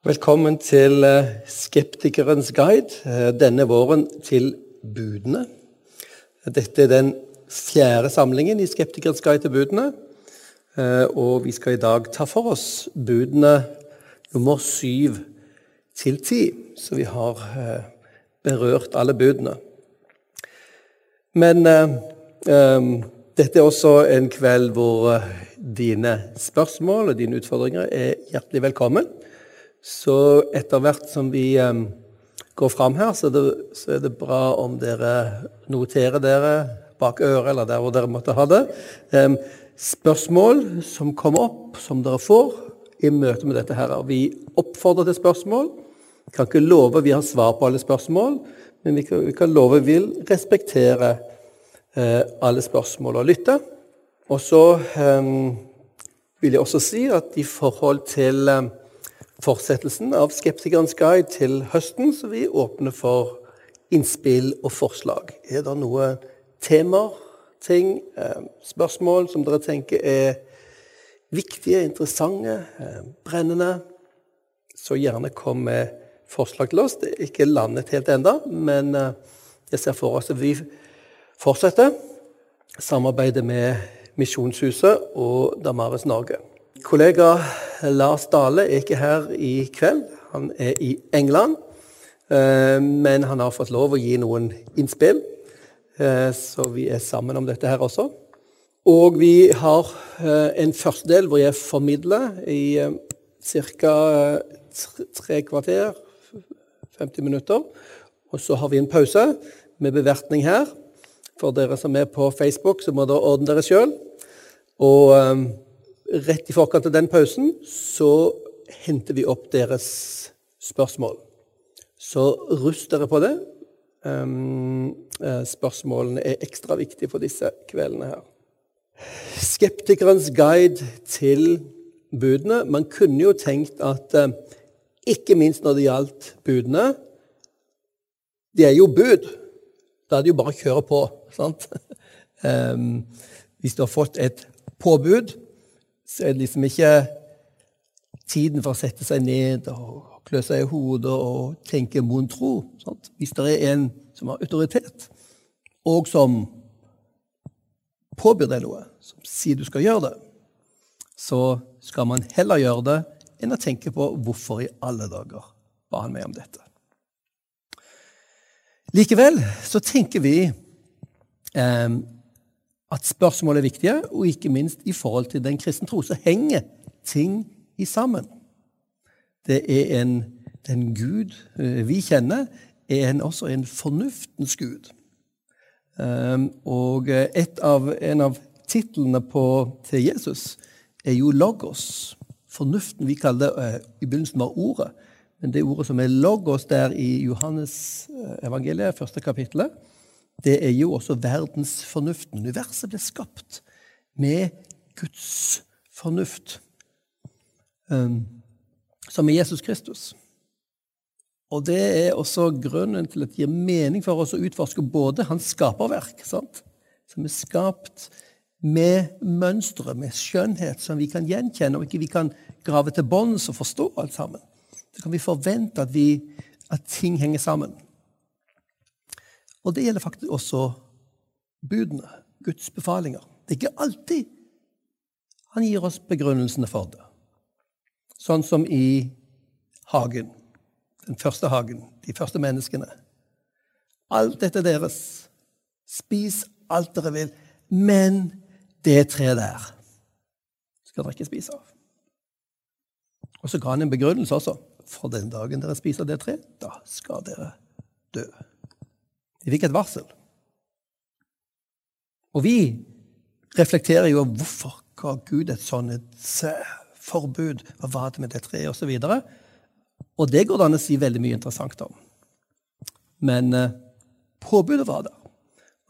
Velkommen til eh, Skeptikerens guide, eh, denne våren til budene. Dette er den fjerde samlingen i Skeptikerens guide til budene. Eh, og vi skal i dag ta for oss budene nummer syv til ti. Så vi har berørt alle budene. Men um, dette er også en kveld hvor dine spørsmål og dine utfordringer er hjertelig velkommen. Så etter hvert som vi um, går fram her, så er, det, så er, det, bra om dere noterer dere bak øret, eller der hvor dere måtte ha det. Um, spørsmål som kommer opp, som dere får i møte med dette her. Vi oppfordrer til spørsmål. Vi kan ikke love vi har svar på alle spørsmål, men vi kan, vi kan love vi vil respektere uh, alle spørsmål og lytte. Og så um, vil jeg også si at i forhold til um, fortsettelsen av Skeptikerens guide til høsten, så vi åpner for innspill og forslag. Er det noen temaer, ting, eh, spørsmål som dere tenker er viktige, interessante, eh, brennende, så gjerne kom med forslag til oss. Det er ikke landet helt ennå, men eh, jeg ser for oss at vi fortsetter samarbeidet med Misjonshuset og Damaris Norge. Kollega Lars Dale er ikke her i kveld. Han er i England. Eh, men han har fått lov å gi noen innspill, eh, så vi er sammen om dette her også. Og vi har eh, en første del hvor jeg formidler i ca. tre kvarter, 50 minutter. Og så har vi en pause med bevertning her. For dere som er på Facebook, så må dere ordne dere sjøl. Og rett i forkant av den pausen så henter vi opp deres spørsmål. Så rust dere på det. Um, spørsmålene er ekstra viktige for disse kveldene her. Skeptikerens guide til budene. Man kunne jo tenkt at uh, ikke minst når det gjaldt budene De er jo bud. Da er det jo bare å kjøre på. sant? Um, hvis du har fått et påbud, så er det liksom ikke tiden for å sette seg ned og klø seg i hodet og tenke mon tro. Sant? Hvis det er en som har autoritet, og som påbyr deg noe, som sier du skal gjøre det, så skal man heller gjøre det enn å tenke på hvorfor i alle dager ba han meg om dette. Likevel så tenker vi eh, at spørsmål er viktige, og ikke minst i forhold til den kristne tro, så henger ting i sammen. Det er en, Den Gud eh, vi kjenner, er en, også en fornuftens gud. Um, og av, en av titlene til Jesus er jo logos. Fornuften. Vi kaller det uh, i begynnelsen var ordet, men det ordet som er logos der i Johannes evangeliet, første kapittelet, det er jo også verdensfornuften. Universet ble skapt med Guds fornuft, um, som er Jesus Kristus. Og det er også grunnen til at det gir mening for oss å utforske både hans skaperverk, sant? som er skapt med mønstre, med skjønnhet, som vi kan gjenkjenne, og ikke vi kan grave til bunns og forstå alt sammen. Så kan vi forvente at, vi, at ting henger sammen. Og det gjelder faktisk også budene, Guds befalinger. Det er ikke alltid han gir oss begrunnelsene for det. Sånn som i hagen, den første hagen, de første menneskene. Alt dette deres. Spis alt dere vil, men det treet der skal dere ikke spise av. Og så ga han en begrunnelse også. For den dagen dere spiser det treet, da skal dere dø. De fikk et varsel. Og vi reflekterer jo hvorfor ga Gud et sånt forbud? Hva var det med det treet? Og, så og det går det an å si veldig mye interessant om. Men eh, påbudet var der,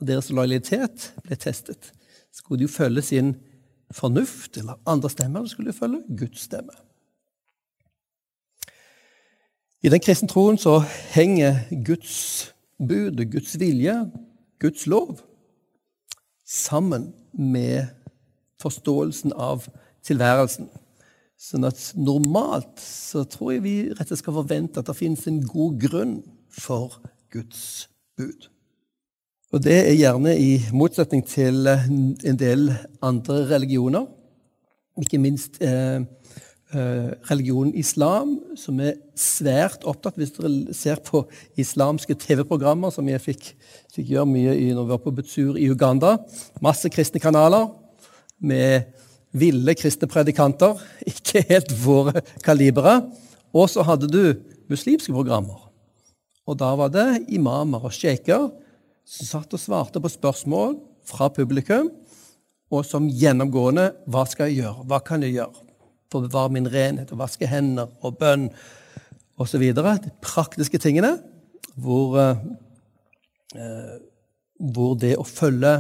og deres lojalitet ble testet. Skulle de følge sin fornuft eller andre stemmer, eller skulle de følge Guds stemme? I den kristne troen så henger Guds budet, Guds vilje, Guds lov, sammen med forståelsen av tilværelsen. Sånn at normalt så tror jeg vi rett og slett skal forvente at det finnes en god grunn for Guds bud. Og det er gjerne i motsetning til en del andre religioner. Ikke minst eh, religionen islam, som er svært opptatt Hvis dere ser på islamske TV-programmer, som jeg fikk, fikk, gjøre mye i når vi var på tur i Uganda Masse kristne kanaler med ville kristne predikanter, ikke helt våre kalibere. Og så hadde du muslimske programmer. Og da var det imamer og sjeiker som satt og svarte på spørsmål fra publikum, og som gjennomgående Hva skal jeg gjøre? Hva kan jeg gjøre for å bevare min renhet og vaske hender og bønn osv.? De praktiske tingene hvor, eh, hvor det å følge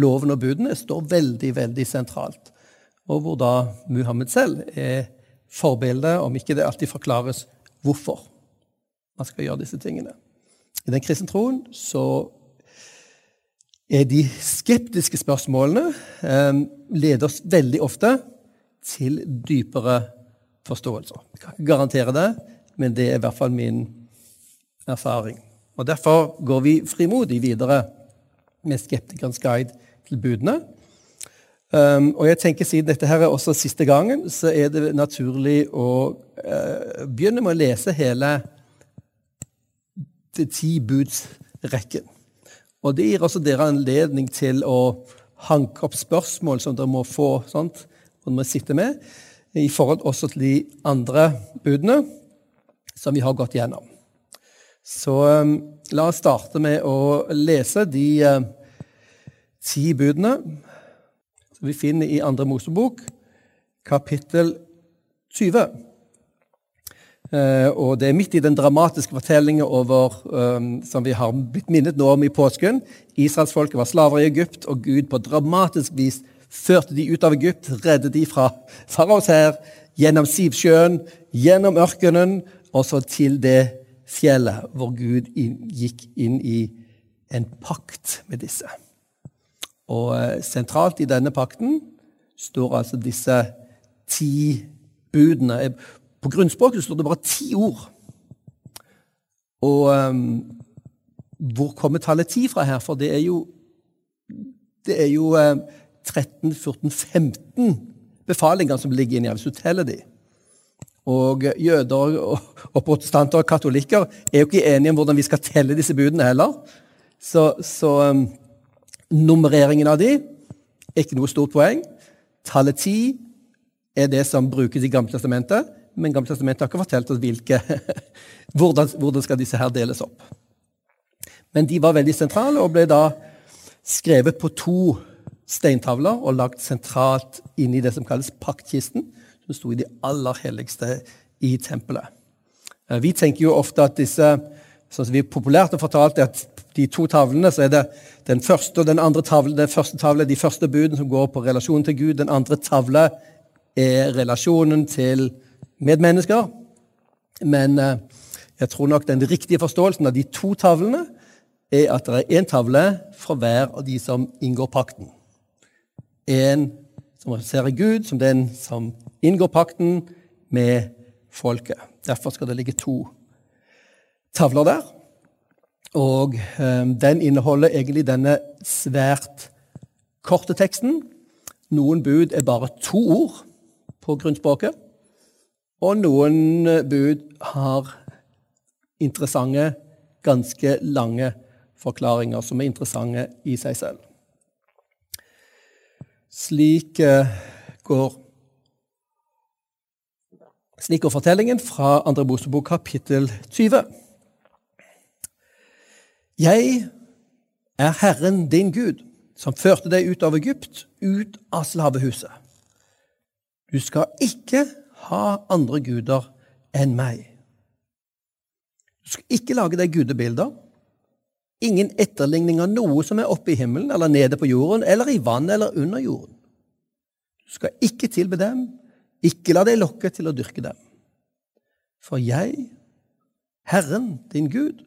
loven og budene står veldig, veldig sentralt og hvor da Muhammed selv er forbildet, om ikke det alltid forklares hvorfor man skal gjøre disse tingene. I den kristne troen så er de skeptiske spørsmålene eh, leder oss veldig ofte til dypere forståelser. Jeg kan ikke garantere det, men det er i hvert fall min erfaring. Og Derfor går vi frimodig videre med Skeptikerens guide til budene. Um, og jeg tenker Siden dette her er også siste gangen, så er det naturlig å uh, begynne med å lese hele det ti buds-rekken. Og Det gir også dere anledning til å hanke opp spørsmål som dere må få, sant? Og må sitte med, i forhold også til de andre budene som vi har gått gjennom. Så um, la oss starte med å lese de uh, ti budene som vi finner i Andre Mosebok, kapittel 20. Uh, og det er midt i den dramatiske fortellingen over, um, som vi har blitt minnet nå om i påsken. Israelsfolket var slaver i Egypt, og Gud på dramatisk vis førte de ut av Egypt, reddet de fra faraos hær, gjennom Sivsjøen, gjennom ørkenen, og så til det fjellet hvor Gud gikk inn i en pakt med disse. Og eh, sentralt i denne pakten står altså disse ti budene. På grunnspråket står det bare ti ord. Og um, hvor kommer tallet ti fra her? For det er jo, det er jo um, 13, 14, 15 befalinger som ligger inni her, hvis du teller de. Og jøder og, og protestanter og katolikker er jo ikke enige om hvordan vi skal telle disse budene heller. Så, så um, Nummereringen av de er ikke noe stort poeng. Tallet ti er det som brukes i Gamle Testamentet, men Gamle Testamentet har ikke fortalt oss hvilke, hvordan, hvordan skal disse her deles opp. Men de var veldig sentrale og ble da skrevet på to steintavler og lagt sentralt inn i det som kalles paktkisten, som sto i de aller helligste i tempelet. Eh, vi tenker jo ofte at disse sånn som vi populært har fortalt, at de to tavlene, så er det den første og den andre tavle. Den første tavle de første budene som går på relasjonen til Gud. Den andre tavle er relasjonen til medmennesker. Men eh, jeg tror nok den riktige forståelsen av de to tavlene er at det er én tavle for hver av de som inngår pakten. En som representerer Gud, som den som inngår pakten med folket. Derfor skal det ligge to tavler der. Og eh, den inneholder egentlig denne svært korte teksten. Noen bud er bare to ord på grunnspråket. Og noen bud har interessante, ganske lange forklaringer som er interessante i seg selv. Slik går slik går fortellingen fra Andre Mosebok kapittel 20. Jeg er Herren din Gud, som førte deg ut av Egypt, ut av slavehuset. Du skal ikke ha andre guder enn meg. Du skal ikke lage deg gudebilder. Ingen etterligning av noe som er oppe i himmelen eller nede på jorden eller i vann eller under jorden. Du skal ikke tilbe dem, ikke la deg lokke til å dyrke dem. For jeg, Herren din Gud,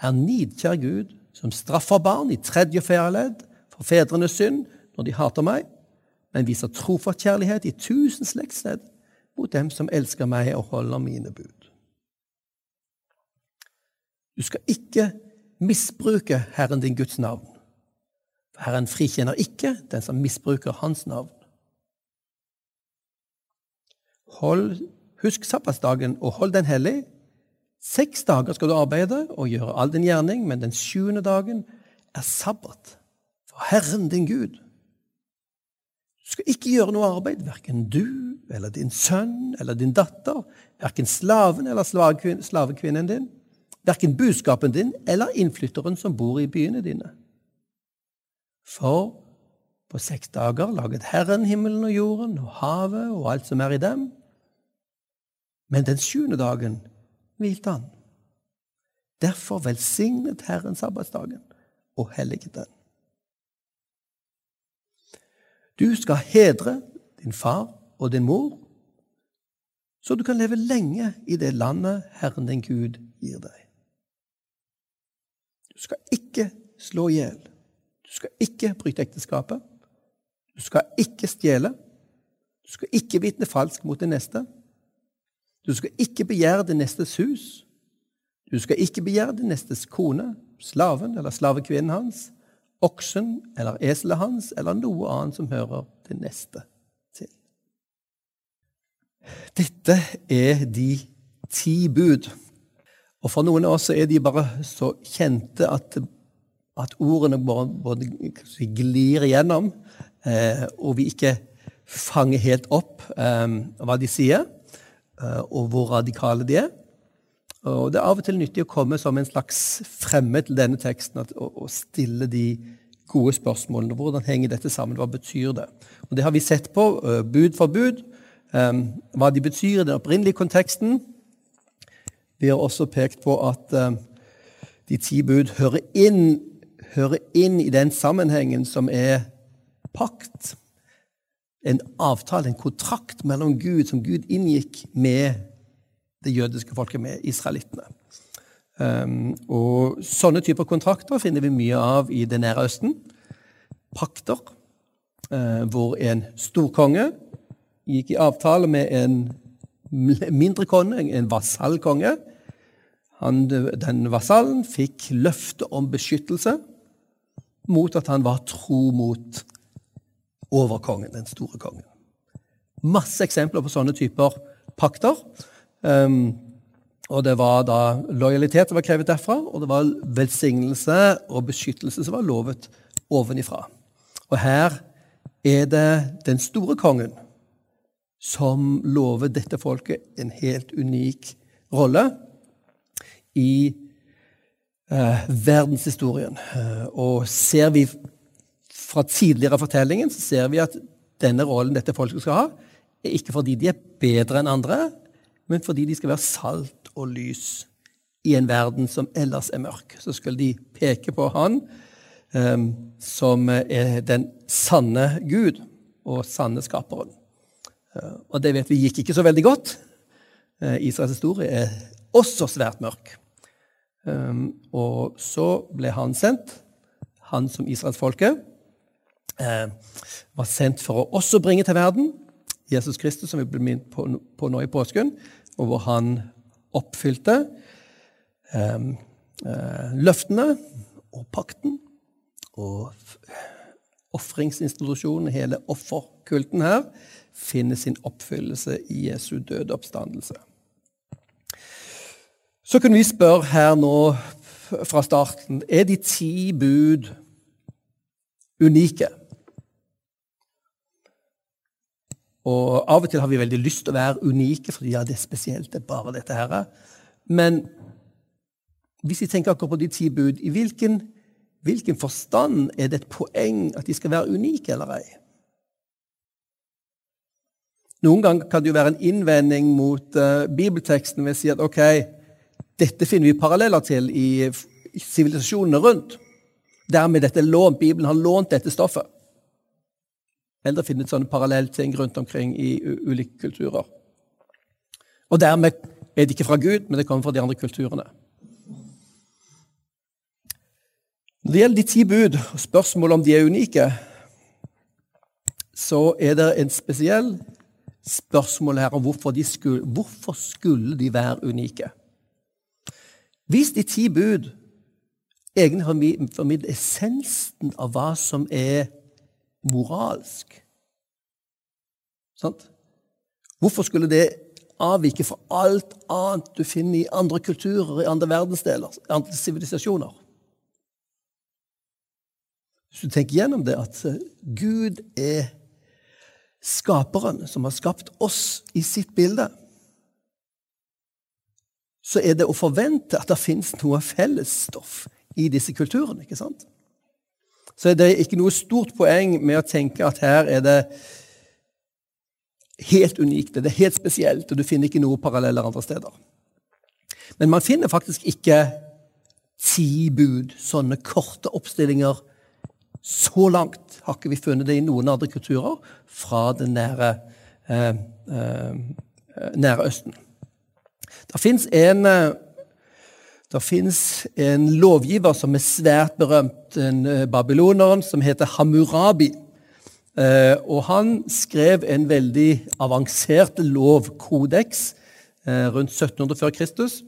er nidkjær Gud, som straffer barn i tredje og fjerde ledd for fedrenes synd når de hater meg, men viser trofast kjærlighet i tusen slektsledd mot dem som elsker meg og holder mine bud. Du skal ikke misbruke Herren din Guds navn. For Herren frikjenner ikke den som misbruker Hans navn. Hold, husk sabbatsdagen og hold den hellig. Seks dager skal du arbeide og gjøre all din gjerning, men den sjuende dagen er sabbat for Herren din Gud. Du skal ikke gjøre noe arbeid, verken du eller din sønn eller din datter, verken slaven eller slavekvinnen din, verken buskapen din eller innflytteren som bor i byene dine. For på seks dager laget Herren himmelen og jorden og havet og alt som er i dem. Men den sjuende dagen hvilte han. Derfor velsignet Herren sabbatsdagen og helliget den. Du skal hedre din far og din mor, så du kan leve lenge i det landet Herren din Gud gir deg. Du skal ikke slå i hjel. Du skal ikke bryte ekteskapet. Du skal ikke stjele. Du skal ikke vitne falsk mot den neste. Du skal ikke begjære det nestes hus. Du skal ikke begjære det nestes kone, slaven eller slavekvinnen hans oksen eller eselet hans eller noe annet som hører det neste til. Dette er de ti bud. Og for noen av oss er de bare så kjente at, at ordene bare, både glir igjennom, eh, og vi ikke fanger helt opp eh, hva de sier, eh, og hvor radikale de er. Og Det er av og til nyttig å komme som en slags fremmed til denne teksten og, stille de gode spørsmålene. Hvordan henger dette sammen? Hva betyr det? Og Det har vi sett på uh, bud for bud, um, hva de betyr i den opprinnelige konteksten. Vi har også pekt på at um, de ti bud hører inn, hører inn i den sammenhengen som er pakt. En avtale, en kontrakt mellom Gud som Gud inngikk med det jødiske folket, med israelittene. Um, og Sånne typer kontrakter finner vi mye av i Det nære Østen. Pakter, uh, hvor en storkonge gikk i avtale med en mindre konge, en vasallkonge. Den vasallen fikk løfte om beskyttelse mot at han var tro mot overkongen, den store kongen. Masse eksempler på sånne typer pakter. Um, og det var da lojalitet som var krevet derfra, og det var velsignelse og beskyttelse som var lovet ovenifra. Og her er det den store kongen som lover dette folket en helt unik rolle i eh, verdenshistorien. Eh, og ser vi fra tidligere fortellingen, så ser vi at denne rollen dette folket skal ha, er ikke fordi de er bedre enn andre, men fordi de skal være salt og lys i en verden som ellers er mørk. Så skal de peke på Han um, som er den sanne Gud og sanne skaperen. Uh, og det vet vi gikk ikke så veldig godt. Uh, Israels historie er også svært mørk. Um, og så ble han sendt, han som israelsfolket, uh, var sendt for å også bringe til verden Jesus Kristus, som vi ble minnet på, nå i påsken, og hvor han oppfylte eh, eh, løftene og pakten og ofringsinstitusjonen, hele offerkulten her, finner sin oppfyllelse i Jesu døde oppstandelse. Så kunne vi spørre her nå fra starten er de ti bud unike. Og Av og til har vi veldig lyst til å være unike, fordi ja, det er spesielt. det er bare dette her. Men hvis vi tenker akkurat på de ti bud, i hvilken, hvilken forstand er det et poeng at de skal være unike eller ei? Noen ganger kan det jo være en innvending mot uh, bibelteksten ved å si at ok, dette finner vi paralleller til i sivilisasjonene rundt. Dermed dette lånt, Bibelen har lånt dette stoffet eller finnet sånne parallellting rundt omkring i ulike kulturer. Og dermed er det ikke fra Gud, men det kommer fra de andre kulturene. Når det gjelder de ti bud og spørsmålet om de er unike, så er det en spesiell spørsmålet her om hvorfor, skulle, hvorfor skulle de være unike. Hvis de ti bud egentlig formidler essensen av hva som er moralsk Sant? Hvorfor skulle det avvike fra alt annet du finner i andre kulturer, i andre verdensdeler, i andre sivilisasjoner? Hvis du tenker gjennom det, at eh, Gud er skaperen som har skapt oss i sitt bilde, så er det å forvente at det finnes noe fellesstoff i disse kulturene. ikke sant? Så er det ikke noe stort poeng med å tenke at her er det helt unikt, det er helt spesielt, og du finner ikke noe paralleller andre steder. Men man finner faktisk ikke ti bud, sånne korte oppstillinger. Så langt har ikke vi funnet det i noen andre kulturer fra den nære, eh, eh, nære Østen. Det fins en, eh, en lovgiver som er svært berømt, en eh, babyloneren, som heter Hamurabi. Eh, og han skrev en veldig avansert lovkodeks rundt 1700 før Kristus.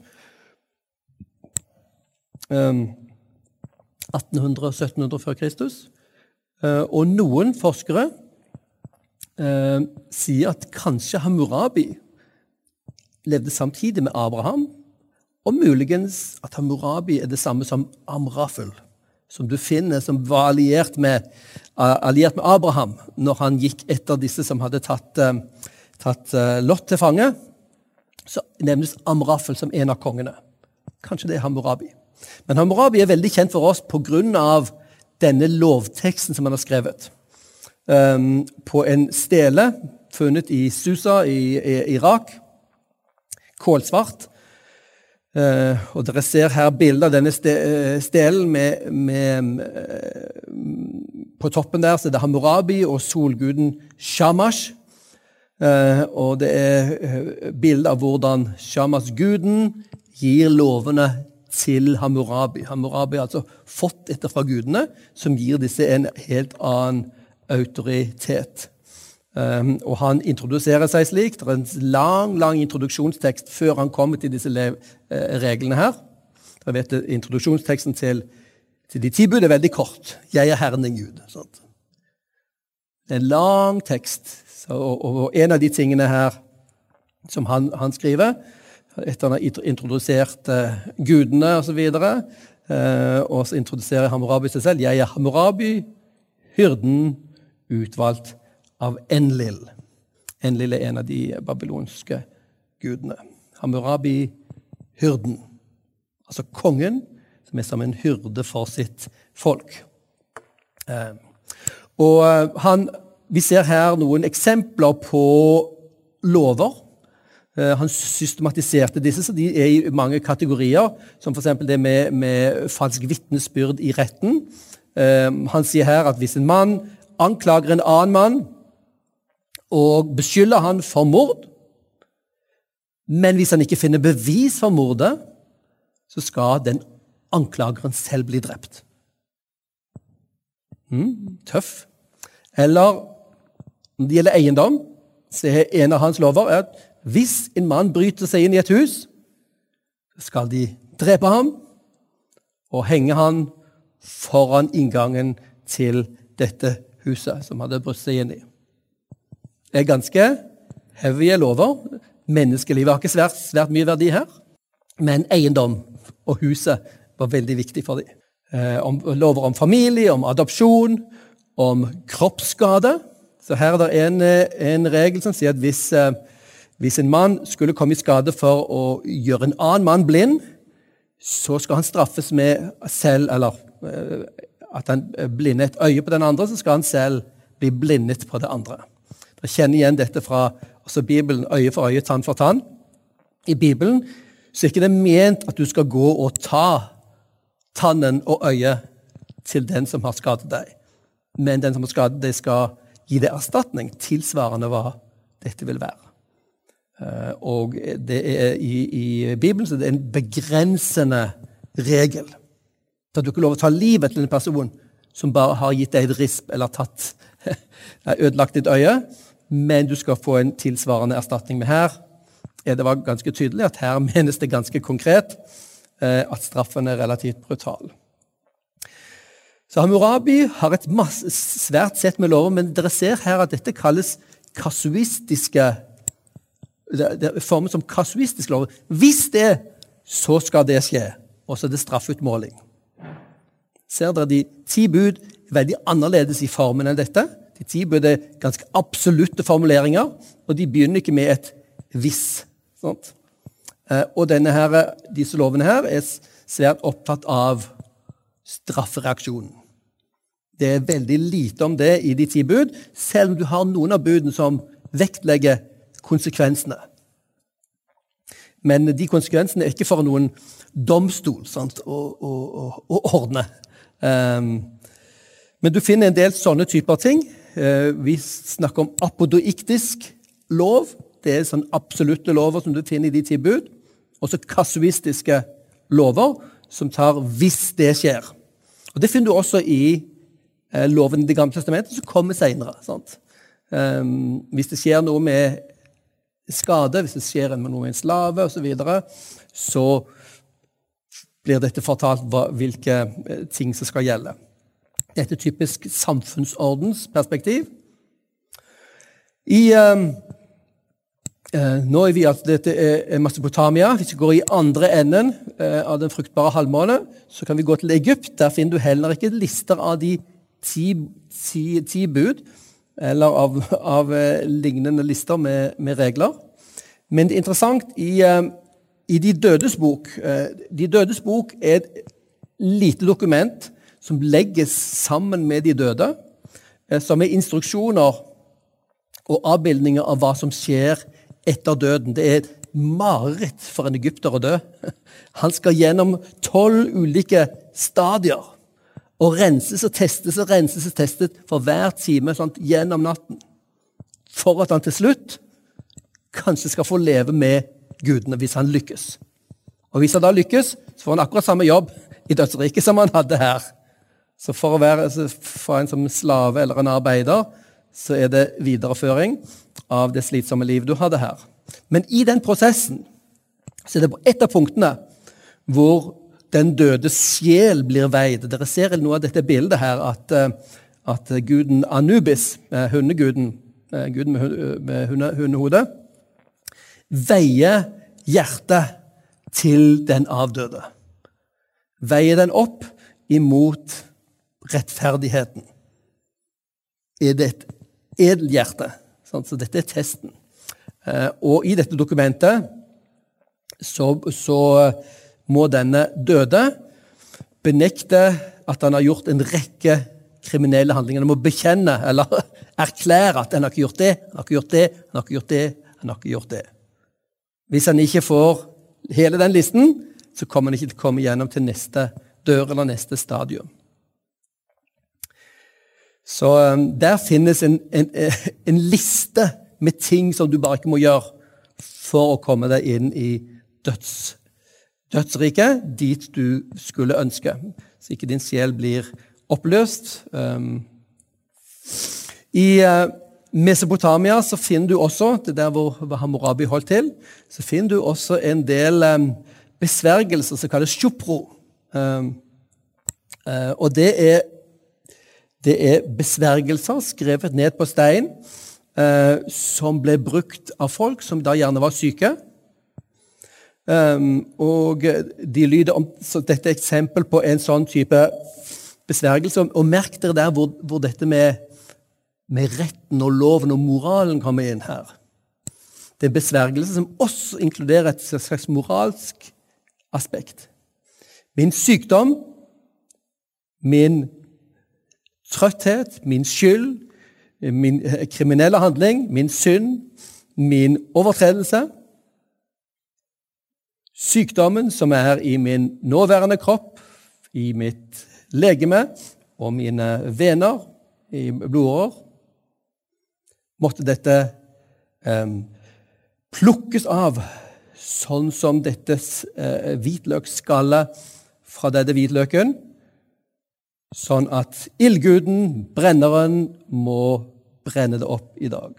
1800-1700 før Kristus. Eh, og noen forskere sier at kanskje Hammurabi levde samtidig med Abraham, og muligens at Hammurabi er det samme som Amrafel som du finner som var alliert med, alliert med, Abraham når han gikk etter disse som hadde tatt, eh, tatt eh, Lot til fange, så nevnes Amrafel som en av kongene. Kanskje det er Hammurabi. Men Hammurabi er veldig kjent for oss pga. Denne lovteksten som han har skrevet. Um, på en stele funnet i Susa i, i Irak. Kålsvart. Uh, og Dere ser her bilde av denne eh, stelen med, med uh, På toppen der så er det Hammurabi og solguden Shamash. Uh, og det er bilde av hvordan Shamash-guden gir lovene til Hammurabi. Hammurabi har altså fått dette fra gudene, som gir disse en helt annen autoritet. Um, og han introduserer seg slik. Det er en lang lang introduksjonstekst før han kommer til disse uh, reglene her. Dere vet Introduksjonsteksten til, til de ti bud er veldig kort. 'Jeg er Herren din Gud'. Sånt. Det er en lang tekst. Så, og, og, en av de tingene her som han, han skriver, etter han har introdusert uh, gudene osv., og, uh, og så introduserer Hammurabi seg selv. 'Jeg er Hammurabi, hyrden, utvalgt' av Enlil. Enlil er en av de babylonske gudene. Hammurabi, hyrden. Altså kongen, som er som en hyrde for sitt folk. Eh, og eh, han, Vi ser her noen eksempler på lover. Eh, han systematiserte disse, så de er i mange kategorier, som f.eks. det med, med falsk vitnesbyrd i retten. Han sier her at hvis en mann anklager en annen mann og beskylder han for mord. Men hvis han ikke finner bevis for mordet, så skal den anklageren selv bli drept. Mm, tøff. Eller når det gjelder eiendom, så er en av hans lover at hvis en mann bryter seg inn i et hus, skal de drepe ham og henge han foran inngangen til dette huset som hadde brutt seg inn i Det er ganske heavy lover. Menneskelivet har ikke svært, svært, mye verdi her. Men eiendom og huset var veldig viktig for dem. Eh, lover om familie, om adopsjon, om kroppsskade. Så her er det en, en regel som sier at hvis, eh, hvis, en mann skulle komme i skade for å gjøre en annen mann blind, så skal han straffes med selv Eller eh, at han blinder et øye på den andre, så skal han selv bli blindet på det andre. Dere kjenner igjen dette fra Bibelen øye for øye, tann for tann. I Bibelen så er ikke det ment at du skal gå og ta tannen og øyet til den som har skadet deg. Men den som har skadet deg, skal gi deg erstatning tilsvarende hva dette vil være. Eh, og det er i, i Bibelen så det er en begrensende regel. Så du ikke lov å ta livet til en person som bare har gitt deg et risp eller tatt, ødelagt ditt øye. men du skal få en tilsvarende erstatning. med her er det var ganske tydelig at her menes det ganske konkret eh, at straffen er relativt brutal. Så Hammurabi har et masse, svært sett med lover, men dere ser her at dette kalles kasuistiske det, er formet som kasuistisk lov. Hvis det, så skal det skje. Og så er det straffeutmåling. Ser dere de ti bud er veldig annerledes i formen enn dette? De ti bud er ganske absolutte formuleringer, og de begynner ikke med et 'hvis'. Sånt. Eh, og her, disse lovene her er svært opptatt av straffereaksjonen. Det er veldig lite om det i de ti bud, selv om du har noen av budene som vektlegger konsekvensene. Men de konsekvensene er ikke for noen domstol sant, å, å, å, ordne. Um, men du finner en del sånne typer ting. Uh, vi snakker om apodoiktisk lov. Det er sånn absolutte lover som du finner i de ti bud. Og kasuistiske lover, som tar 'hvis det skjer'. Og Det finner du også i eh, loven i Det gamle testamentet, som kommer seinere. Um, hvis det skjer noe med skade, hvis det skjer med noe med en slave osv., så, videre, så blir dette fortalt hva, hvilke eh, ting som skal gjelde. Dette er typisk samfunnsordensperspektiv. I um, Eh, nå er vi altså, Dette er Masopotamia. Hvis vi går i andre enden eh, av den fruktbare halvmåne, så kan vi gå til Egypt. Der finner du heller ikke lister av de ti, ti, ti bud, eller av, av eh, lignende lister med, med, regler. Men det er interessant i, i De dødes bok De dødes bok er et lite dokument som legges sammen med de døde, som er instruksjoner og avbildninger av hva som skjer etter døden. Det er et mareritt for en egypter å dø. Han skal gjennom tolv ulike stadier og renses og testes og renses og testes for hver time sant, gjennom natten. For at han til slutt kanskje skal få leve med gudene, hvis han lykkes. Og Hvis han da lykkes, så får han akkurat samme jobb i dødsriket som han hadde her. Så for å være for en som slave eller en arbeider, så er det videreføring av det slitsomme livet du hadde her. Men i den prosessen så er det på ett av punktene hvor den døde sjel blir veid. Dere ser noe av dette bildet her, at, eh, at guden Anubis, eh, hundeguden, eh, guden med hundehode, veier hjertet til den avdøde. Veier den opp imot rettferdigheten. Er det et edelhjerte? Så dette er testen. Og i dette dokumentet så, så må denne døde benekte at han har gjort en rekke kriminelle handlinger. Han må bekjenne eller erklære at han har ikke gjort det, han har ikke gjort det, han har ikke gjort det. han har ikke gjort det. Hvis han ikke får hele den listen, så kommer han ikke til å komme gjennom til neste dør eller neste stadium. Så um, der finnes en, en, en, liste med ting som du bare ikke må gjøre for å komme deg inn i døds, dødsriket, dit du skulle ønske. Så ikke din sjel blir oppløst. Um, I uh, Mesopotamia så finner du også, det der hvor Hammurabi holdt til, så finner du også en del um, besvergelser som kalles shupro. Um, uh, og det er det er besvergelser skrevet ned på stein eh, som ble brukt av folk som da gjerne var syke. Um, og de lyder om, Dette er eksempel på en sånn type besvergelse. Og merk dere der hvor, hvor dette med, med, retten og loven og moralen kommer inn her. Det er en besvergelse som også inkluderer et slags moralsk aspekt. Min sykdom, min trøtthet, min skyld, min eh, kriminelle handling, min synd, min overtredelse. Sykdommen som er i min nåværende kropp, i mitt legeme og mine vener i blodårer. Måtte dette eh, plukkes av, sånn som dette eh, hvitløksskallet fra denne hvitløken sånn at ildguden, brenneren, må brenne det opp i dag.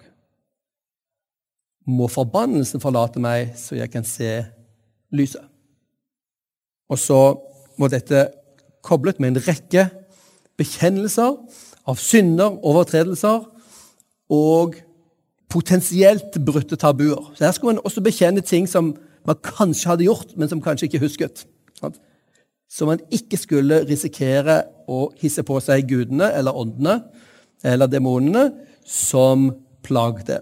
må forbannelsen forlate meg, så jeg kan se lyset. Og så må dette koblet med en rekke bekjennelser av synder, overtredelser og potensielt brutte tabuer. Så Her skulle man også bekjenne ting som man kanskje hadde gjort, men som kanskje ikke husket. Så man ikke skulle risikere å hisse på seg gudene eller åndene eller demonene som plagde.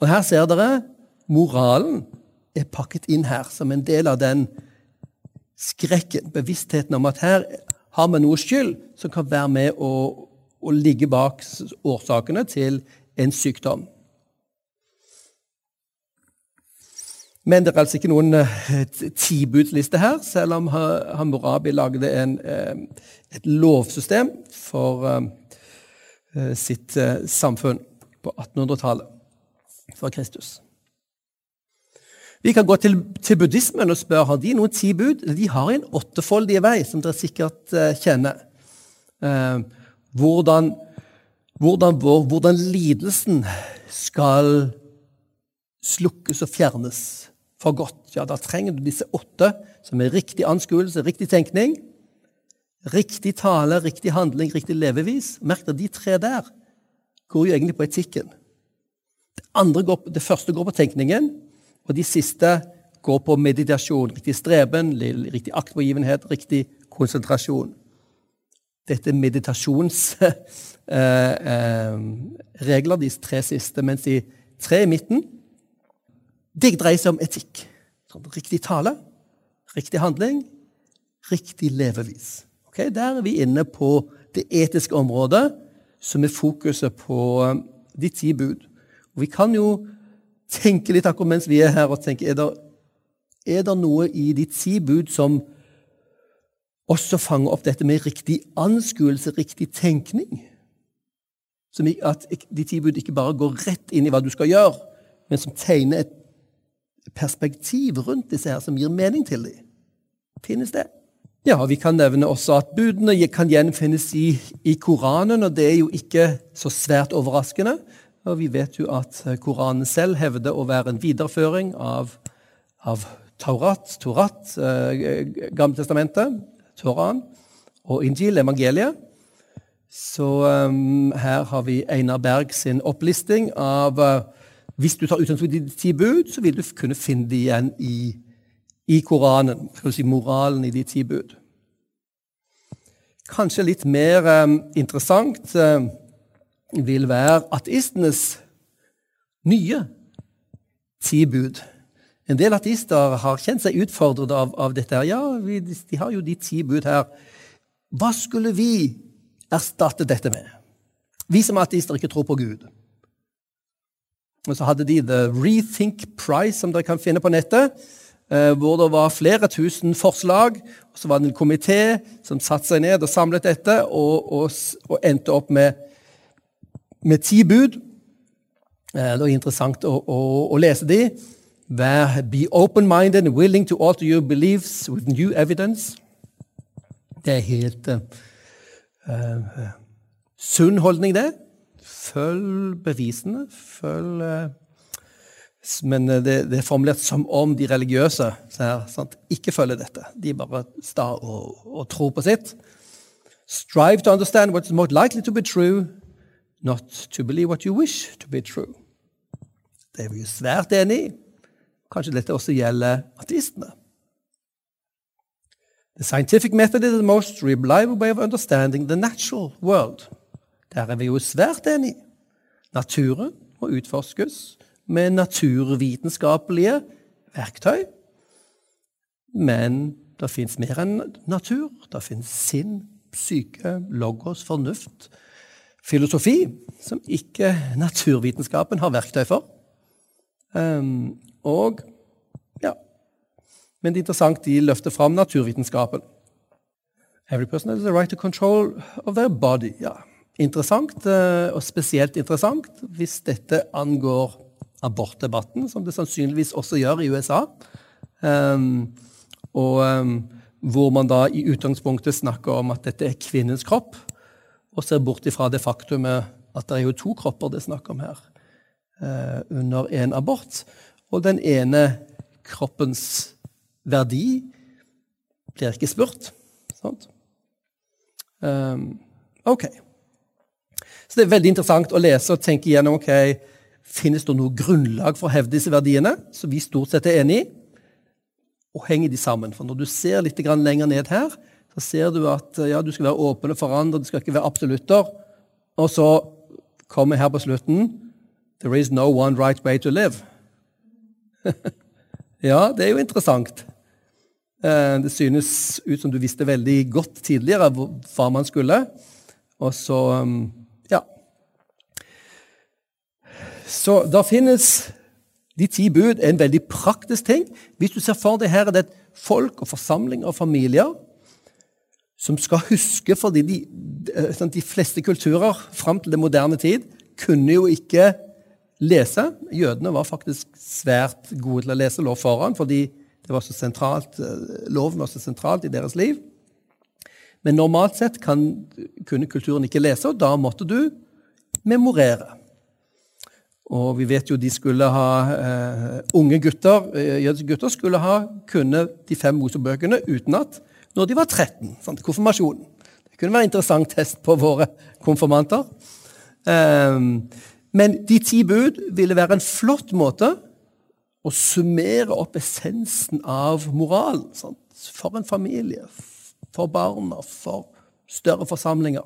Og her ser dere moralen er pakket inn her som en del av den skrekken, bevisstheten om at her har vi noe skyld som kan være med å, å ligge bak årsakene til en sykdom. Men det er altså ikke noen uh, tibudsliste her, selv om Hammurabi lagde en, uh, et lovsystem for uh, sitt samfunn på 1800-tallet for Kristus. Vi kan gå til, til buddhismen og spørre har de noen ti bud. De har en åttefoldig vei, som dere sikkert uh, kjenner. Uh, hvordan, hvordan, hvordan, lidelsen skal slukkes og fjernes for godt. Ja, Da trenger du disse åtte, som er riktig anskuelse, riktig tenkning, riktig tale, riktig handling, riktig levevis. Merk deg, de tre der går jo egentlig på etikken. Det, går, det første går på tenkningen, og de siste går på meditasjon. Riktig streben, riktig aktpågivenhet, riktig konsentrasjon. Dette er meditasjonsregler, eh, eh, de tre siste, mens de tre i midten det dreier seg om etikk. Sånn, riktig tale, riktig handling, riktig levevis. Okay, der er vi inne på det etiske området, som er fokuset på eh, de ti bud. Og vi kan jo tenke litt akkurat mens vi er her, og tenke er det, er det noe i de si bud som også fanger opp dette med riktig anskuelse, riktig tenkning? Som at de ti bud ikke bare går rett inn i hva du skal gjøre, men som tegner et perspektiv rundt disse her som gir mening til dem. Finnes det? Ja, Vi kan nevne også at budene kan gjenfinnes i, i Koranen, og det er jo ikke så svært overraskende. Og vi vet jo at eh, Koranen selv hevder å være en videreføring av, av Taurat, Torat, eh, Gammeltestamentet, Toran, og Injil, evangeliet. Så um, her har vi Einar Berg sin opplisting av uh, Hvis du tar utgangspunkt i de ti bud, så vil du kunne finne det igjen i, i Koranen. Skal du si moralen i de ti bud. Kanskje litt mer um, interessant uh, vil være ateistenes nye ti bud. En del ateister har kjent seg utfordret av, av dette. Ja, vi, de har jo de ti bud her. Hva skulle vi erstatte dette med? Vi som ateister ikke tror på Gud. Og så hadde de The Rethink Price, som dere kan finne på nettet, eh, hvor det var flere tusen forslag. og Så var det en komité som satte seg ned og samlet dette, og, og, og endte opp med med ti bud. Eh, det er interessant å, å, å lese de. Vær, be open-minded and willing to alter your beliefs with new evidence. Det er helt uh, uh, sunn holdning, det. Følg bevisene. Følg uh, Men det, det, er formulert som om de religiøse her, ikke følger dette. De bare sta og, og tror på sitt. Strive to understand what is most likely to be true not to believe what you wish to be true. Det er vi jo svært enig i. Kanskje dette også gjelder ateistene. The scientific method is the most reliable way of understanding the natural world. Der er vi jo svært enig. Naturen må utforskes med naturvitenskapelige verktøy. Men det fins mer enn natur. Det fins sinn, psyke, logos, fornuft filosofi som ikke naturvitenskapen har verktøy for. Um, og ja Men det er interessant, de løfter fram naturvitenskapen. Every person has the right to control of their body. Ja. Interessant, uh, og spesielt interessant hvis dette angår abortdebatten, som det sannsynligvis også gjør i USA. Um, og um, hvor man da i utgangspunktet snakker om at dette er kvinnens kropp og ser bort ifra det faktumet at det er jo to kropper det er snakk om her. eh, under en abort. Og den ene kroppens verdi blir ikke spurt. Sant? Um, ok. Så det er veldig interessant å lese og tenke igjennom ok, finnes det noe grunnlag for å hevde disse verdiene, som vi stort sett er enig i, og henger de sammen. For når du ser litt lenger ned her, så ser du at ja, du skal være åpen og forandre, du skal ikke være absolutter. Og så kommer her på slutten There is no one right way to live. ja, det er jo interessant. Eh, det synes ut som du visste veldig godt tidligere hva man skulle. Og så um, Ja. Så da finnes de ti bud en veldig praktisk ting. Hvis du ser for deg her er det et folk og forsamlinger og familier som skal huske fordi de, sånn, de fleste kulturer fram til det moderne tid kunne jo ikke lese. Jødene var faktisk svært gode til å lese lov foran, fordi det var så sentralt, eh, loven var så sentralt i deres liv. Men normalt sett kan, kunne kulturen ikke lese, og da måtte du memorere. Og vi vet jo de skulle ha uh, Unge gutter jødiske gutter skulle ha kunne de fem Mosebøkene utenat når de var 13. Sant? Konfirmasjonen. Det kunne være en interessant test på våre konfirmanter. Um, men de ti bud ville være en flott måte å summere opp essensen av moralen. sant? for en familie, for barna, for større forsamlinger.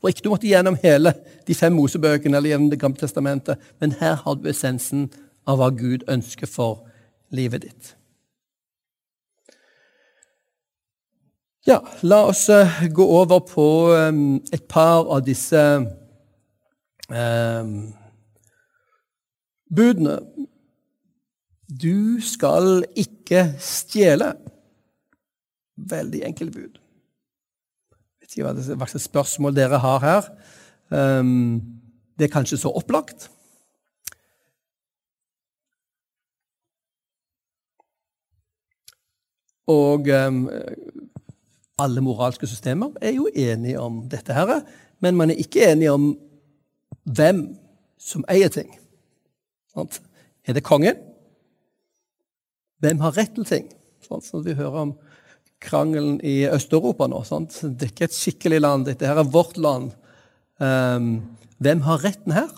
Hvor ikke du måtte gjennom hele de fem Mosebøkene eller gjennom Det gamle testamentet, men her har du essensen av hva Gud ønsker for livet ditt. Ja, la oss eh, gå over på eh, et par av disse eh, budene. Du skal ikke stjele. Veldig enkelt bud. Jeg vet ikke hva slags spørsmål dere har her. Um, det er kanskje så opplagt. Og um, alle moralske systemer er jo enige om dette, her, men man er ikke enige om hvem som eier ting. Er det kongen? Hvem har rett til ting? Sånn vi hører om krangelen i Øst-Europa nå. Sant? Det er ikke et skikkelig land, dette her er vårt land. Um, hvem har retten her?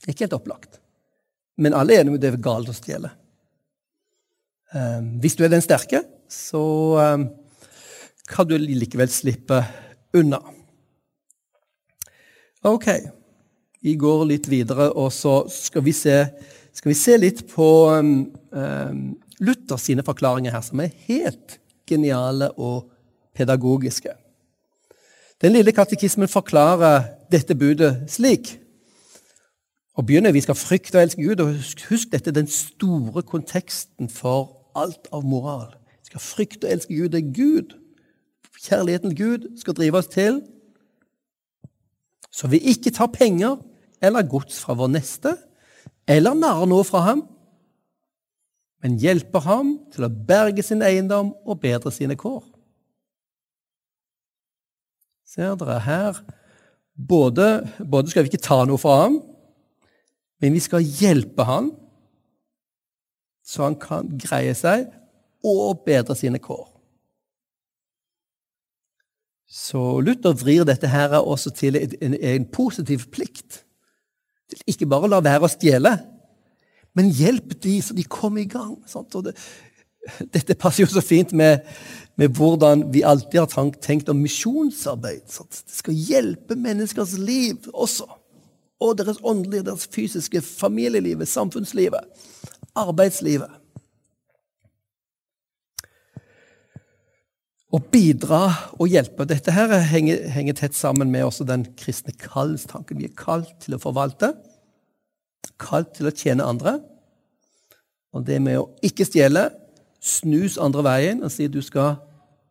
Det er ikke helt opplagt. Men alle er enige om det er galt å stjele. Um, hvis du er den sterke, så um, kan du likevel slippe unna. Ok, vi går litt videre, og så skal vi se, skal vi se litt på um, um, Luther sine forklaringer her, som er helt geniale og pedagogiske. Den lille katekismen forklarer dette budet slik. Og begynner, Vi skal frykte og elske Gud. og Husk, husk dette den store konteksten for alt av moral. Vi skal frykte og elske Gud. Det er Gud. Kjærligheten til Gud skal drive oss til så vi ikke tar penger eller gods fra vår neste, eller narrer noe fra ham, men hjelper ham til å berge sin eiendom og bedre sine kår. Ser dere her både, både skal vi ikke ta noe fra ham, men vi skal hjelpe ham så han kan greie seg og bedre sine kår. Så Luther vrir dette her også til en, en positiv plikt. Til ikke bare la være å stjele, men hjelp de så de kommer i gang. Det, dette passer jo så fint med, med, hvordan vi alltid har tenkt om misjonsarbeid. Sant? Det skal hjelpe menneskers liv også. Og deres åndelige, deres fysiske familielivet, samfunnslivet, arbeidslivet. Å bidra og hjelpe. Dette her henger, henger tett sammen med også den kristne kallstanken. Vi er kalt til å forvalte, kalt til å tjene andre. Og det med å ikke stjele, snus andre veien og si du skal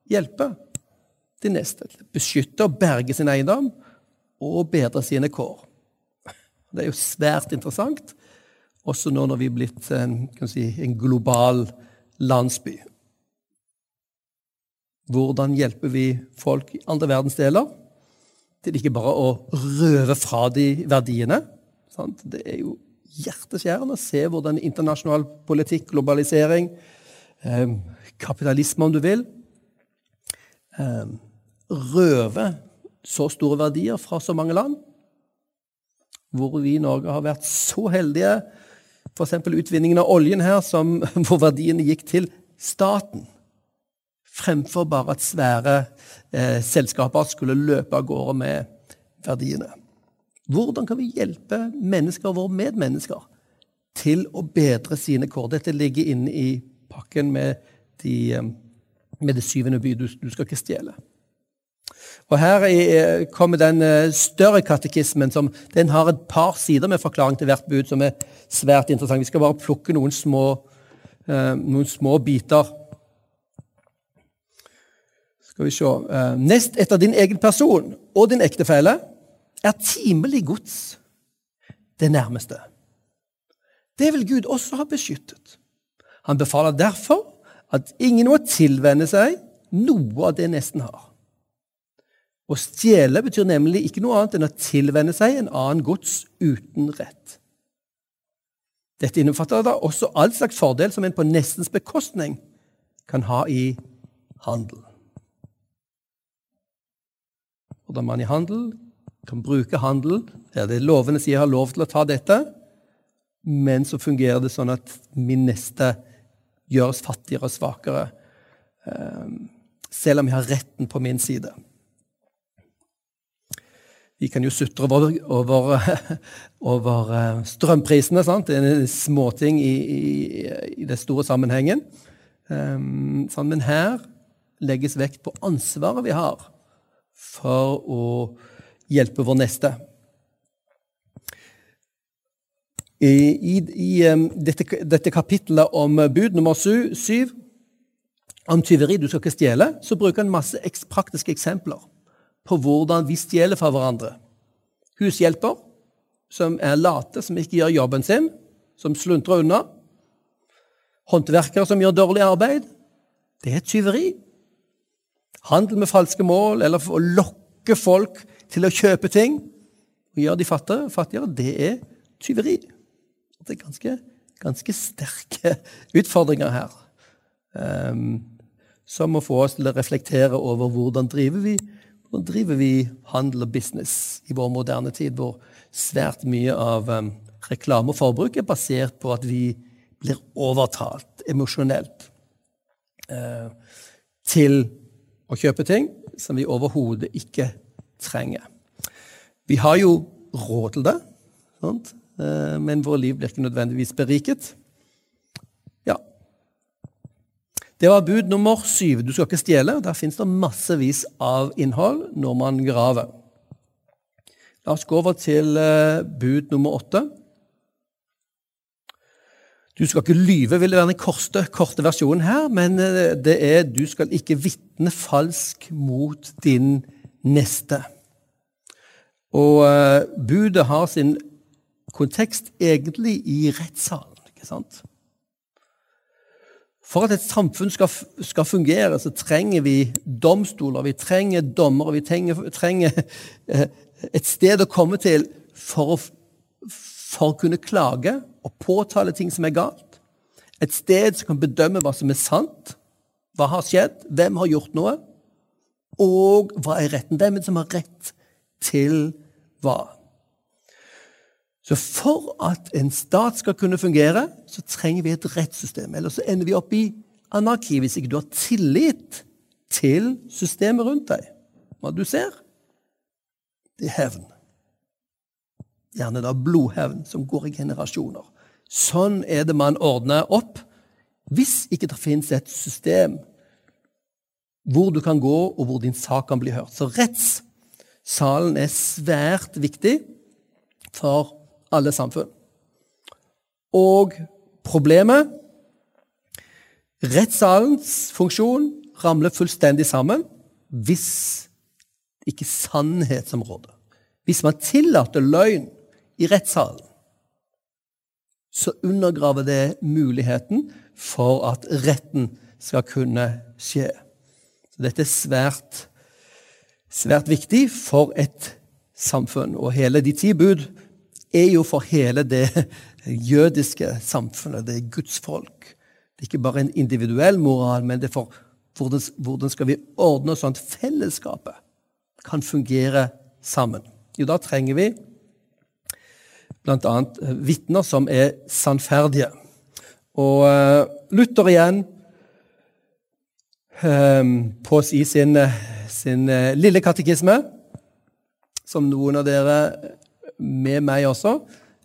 hjelpe de neste. Beskytte og berge sin eiendom og bedre sine kår. Det er jo svært interessant, også nå når vi er blitt en, si, en global landsby. Hvordan hjelper vi folk i andre verdensdeler til ikke bare å røve fra de verdiene, Sant? Det er jo hjerteskjærende å se hvordan internasjonal politikk, globalisering, eh, kapitalisme, om du vil, eh, røver så store verdier fra så mange land. Hvor vi i Norge har vært så heldige. F.eks. utvinningen av oljen her, som, hvor verdiene gikk til staten. Fremfor bare at svære eh, selskaper skulle løpe av gårde med verdiene. Hvordan kan vi hjelpe mennesker, våre medmennesker, til å bedre sine kår? Dette ligger inne i pakken med, de, eh, med det syvende by. Du, du, skal ikke stjele. Og Her er, kommer den eh, større katekismen. som Den har et par sider med forklaring til hvert bud, som er svært interessant. Vi skal bare plukke noen små, noen små biter. Skal vi se. Uh, nest etter din egen person og din ektefelle er timelig gods det nærmeste. Det vil Gud også ha beskyttet. Han befaler derfor at ingen må tilvenne seg noe av det nesten har. Å stjele betyr nemlig ikke noe annet enn å tilvenne seg en annen gods uten rett. Dette innbefatter da også all slags fordel som en på nestens bekostning kan ha i handel. Hvordan man i handel kan bruke handel. Ja, det lovene sier jeg har lov til å ta dette, men så fungerer det sånn at min neste gjøres fattigere og svakere, ehm, selv om jeg har retten på min side. Vi kan jo sutre over, over, over eh, strømprisene. Sant? Det er en småting i, i, i den store sammenhengen. Um, sånn, men her legges vekt på ansvaret vi har for å hjelpe vår neste. I, i, dette, dette, kapittelet om bud nummer syv, om tyveri, du skal ikke stjele, så bruker han masse praktiske eksempler på hvordan vi stjeler fra hverandre. Hushjelper som er late, som ikke gjør jobben sin, som sluntrer unna. Håndverkere som gjør dårlig arbeid. Det er tyveri. Handel med falske mål, eller å lokke folk til å kjøpe ting og gjøre de fattigere, det er tyveri. Det er ganske, ganske sterke utfordringer her. Um, som må få oss til å reflektere over hvordan driver vi hvordan driver vi handel og business i vår moderne tid, hvor svært mye av um, reklame og forbruk er basert på at vi blir overtalt emosjonelt uh, til å kjøpe ting som vi overhodet ikke trenger. Vi har jo råd til det, sant? Eh, men vår liv blir ikke nødvendigvis beriket. Ja. Det var bud nummer syv. Du skal ikke stjele. Der fins det massevis av innhold når man graver. La oss gå over til eh, bud nummer åtte. Du skal ikke lyve, vil det være den korte, korte versjonen her, men eh, det er du skal ikke vitne falsk mot din neste. Og uh, budet har sin kontekst egentlig i rettssalen. ikke sant? For at et samfunn skal, skal, fungere, så trenger vi domstoler, vi trenger dommere, vi trenger, trenger uh, et sted å komme til for å, for å kunne klage og påtale ting som er galt. Et sted som kan bedømme hva som er sant, hva har skjedd, hvem har gjort noe, og hva er retten? Hvem er som har rett til hva? Så for at en stat skal kunne fungere, så trenger vi et rettssystem. Ellers så ender vi opp i anarki hvis ikke du har tillit til systemet rundt deg. Hva du ser, det er hevn. Gjerne da blodhevn som går i generasjoner. Sånn er det man ordner opp hvis ikke det finnes et system hvor du kan gå, og hvor din sak kan bli hørt. Så rettssalen er svært viktig for alle samfunn. Og problemet Rettssalens funksjon ramler fullstendig sammen hvis ikke sannhetsområdet Hvis man tillater løgn i rettssalen, så undergraver det muligheten for at retten skal kunne skje. Så dette er svært, svært viktig for et samfunn. Og hele de ti bud er jo for hele det jødiske samfunnet. Det er Guds folk. Det er ikke bare en individuell moral, men det er for hvordan, hvordan skal vi ordne sånn at fellesskapet kan fungere sammen. Jo, da trenger vi bl.a. vitner som er sannferdige. Og uh, Luther igjen um, på i sin, sin uh, lille katekisme, som noen av dere med meg også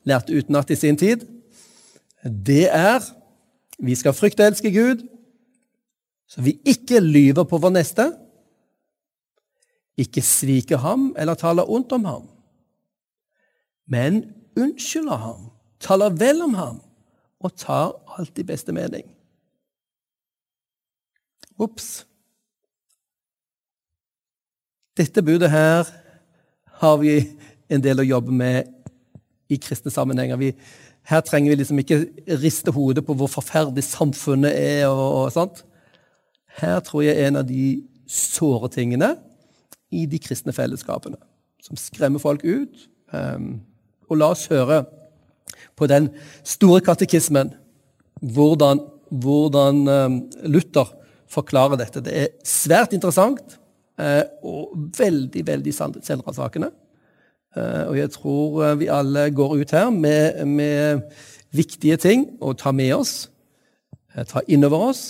lærte utenat i sin tid, det er vi skal frykte og elske Gud, så vi ikke lyver på vår neste, ikke sviker ham eller taler ondt om ham, men unnskylder ham, taler vel om ham og tar alt i beste mening. Ops. Dette budet her har vi en del å jobbe med i kristne sammenhenger. Vi, her trenger vi liksom ikke riste hodet på hvor forferdelig samfunnet er. og, og sånt. Her tror jeg er en av de såre tingene i de kristne fellesskapene som skremmer folk ut. Um, og la oss høre på den store katekismen hvordan, hvordan um, Luther forklarer dette. Det er svært interessant uh, og veldig, veldig selvransakende. Uh, og jeg tror vi alle går ut her med, med viktige ting å ta med oss, ta innover oss.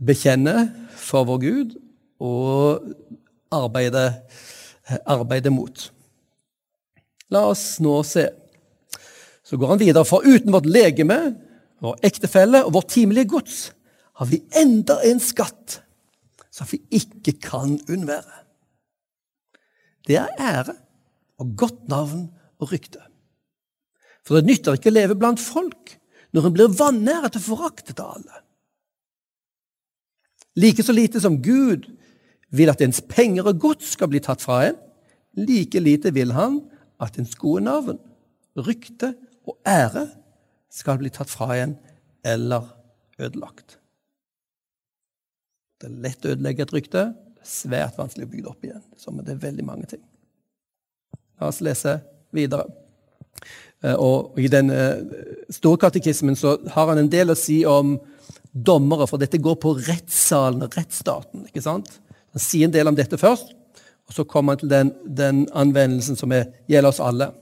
bekjenne for vår Gud og arbeide, arbeide mot. La oss nå se. Så går han videre. For uten vårt legeme, vår ektefelle og vårt timelige gods har vi enda en skatt som vi ikke kan unnvære. Det er ære og godt navn og rykte. For det nytter ikke å leve blant folk når en blir vanæret og foraktet av alle. Like så lite som Gud vil at ens penger og gods skal bli tatt fra en, like lite vil han at ens gode navn, rykte og ære skal bli tatt fra en eller ødelagt. Det er lett å ødelegge et rykte. Det er svært vanskelig å bygge det opp igjen. Som det er veldig mange ting. La oss lese videre. Eh, og I den storkatekismen store katekismen så har han en del å si om dommere, for dette går på rettssalen, rettsstaten. ikke sant? Han sier en del om dette først, og så kommer han til den, den anvendelsen som er, gjelder oss alle.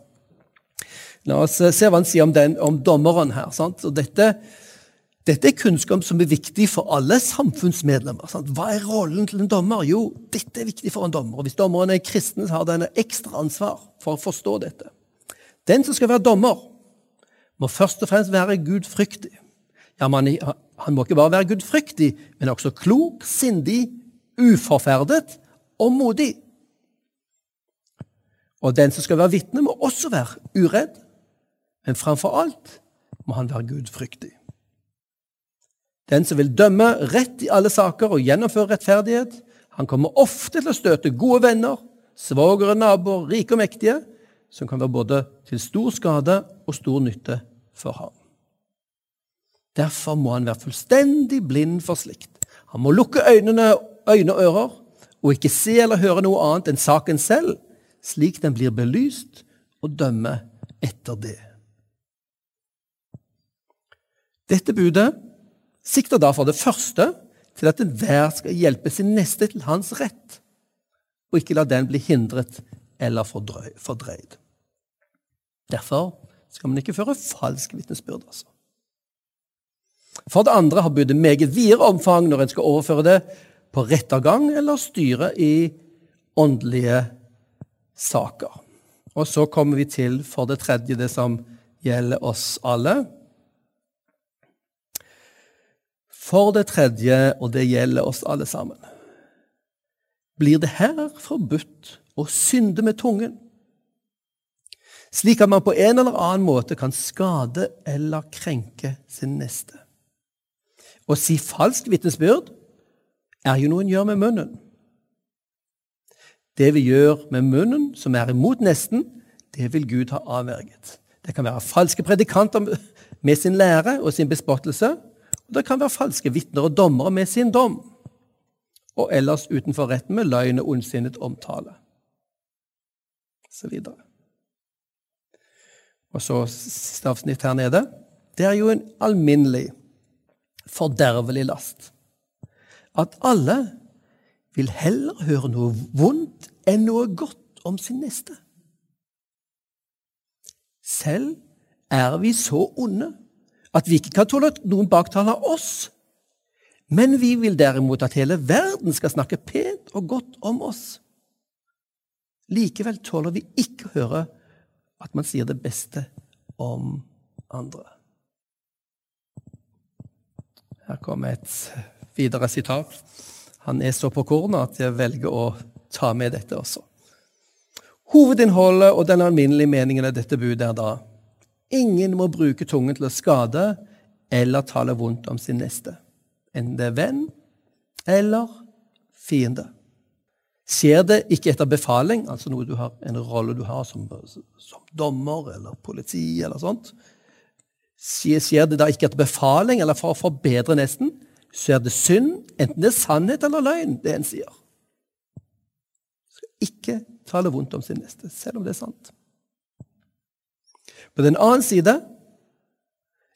La oss eh, se hva han sier om, den, om dommeren her. Dette, dette, er kunnskap som er viktig for alle samfunnsmedlemmer. Sant? Hva er rollen til en dommer? Jo, dette er viktig for en dommer. Og hvis dommeren er kristen, så har den ekstra ansvar for å forstå dette. Den som skal være dommer, må først og fremst være gudfryktig. Ja, man, Han må ikke bare være gudfryktig, men også klok, sindig, uforferdet og modig. Og den som skal være vitne, må også være uredd, men framfor alt må han være gudfryktig. Den som vil dømme rett i alle saker og gjennomføre rettferdighet, han kommer ofte til å støte gode venner, svogere, naboer, rike og mektige, som kan være både til stor skade og stor nytte for ham. Derfor må han være fullstendig blind for slikt. Han må lukke øynene, øyne og ører og ikke se eller høre noe annet enn saken selv, slik den blir belyst, og dømme etter det. Dette budet sikter da for det første til at enhver skal hjelpe sin neste til hans rett, og ikke la den bli hindret eller fordreid. Derfor skal man ikke føre falsk vitnesbyrd. Altså. For det andre har budet meget videre omfang når en skal overføre det på rettergang eller styre i åndelige saker. Og så kommer vi til for det tredje det som gjelder oss alle. For det tredje, og det gjelder oss alle sammen, blir det her forbudt å synde med tungen, slik at man på en eller annen måte kan skade eller krenke sin neste. Å si falsk vitnesbyrd er jo noe en gjør med munnen. Det vi gjør med munnen, som er imot nesten, det vil Gud ha avverget. Det kan være falske predikanter med sin lære og sin bespottelse. Det kan være falske vitner og dommere med sin dom. Og ellers utenfor retten med løgn og ondsinnet omtale. Så videre. Og så siste avsnitt her nede. Det er jo en alminnelig, fordervelig last. At alle vil heller høre noe vondt enn noe godt om sin neste. Selv er vi så onde at vi ikke kan tåle at noen baktaler oss. Men vi vil derimot at hele verden skal snakke pent og godt om oss. Likevel tåler vi ikke å høre at man sier det beste om andre. Her kommer et videre sitat. Han er så på kornet at jeg velger å ta med dette også. Hovedinnholdet og den alminnelige meningen av dette budet er da ingen må bruke tungen til å skade eller tale vondt om sin neste, enten det er venn eller fiende. Skjer det ikke etter befaling, altså noe du har, en rolle du har som, som dommer eller politi, eller sånt, skjer det da ikke etter befaling eller for å forbedre nesten, så er det synd, enten det er sannhet eller løgn, det en sier. Skal ikke tale vondt om sin neste, selv om det er sant. På den annen side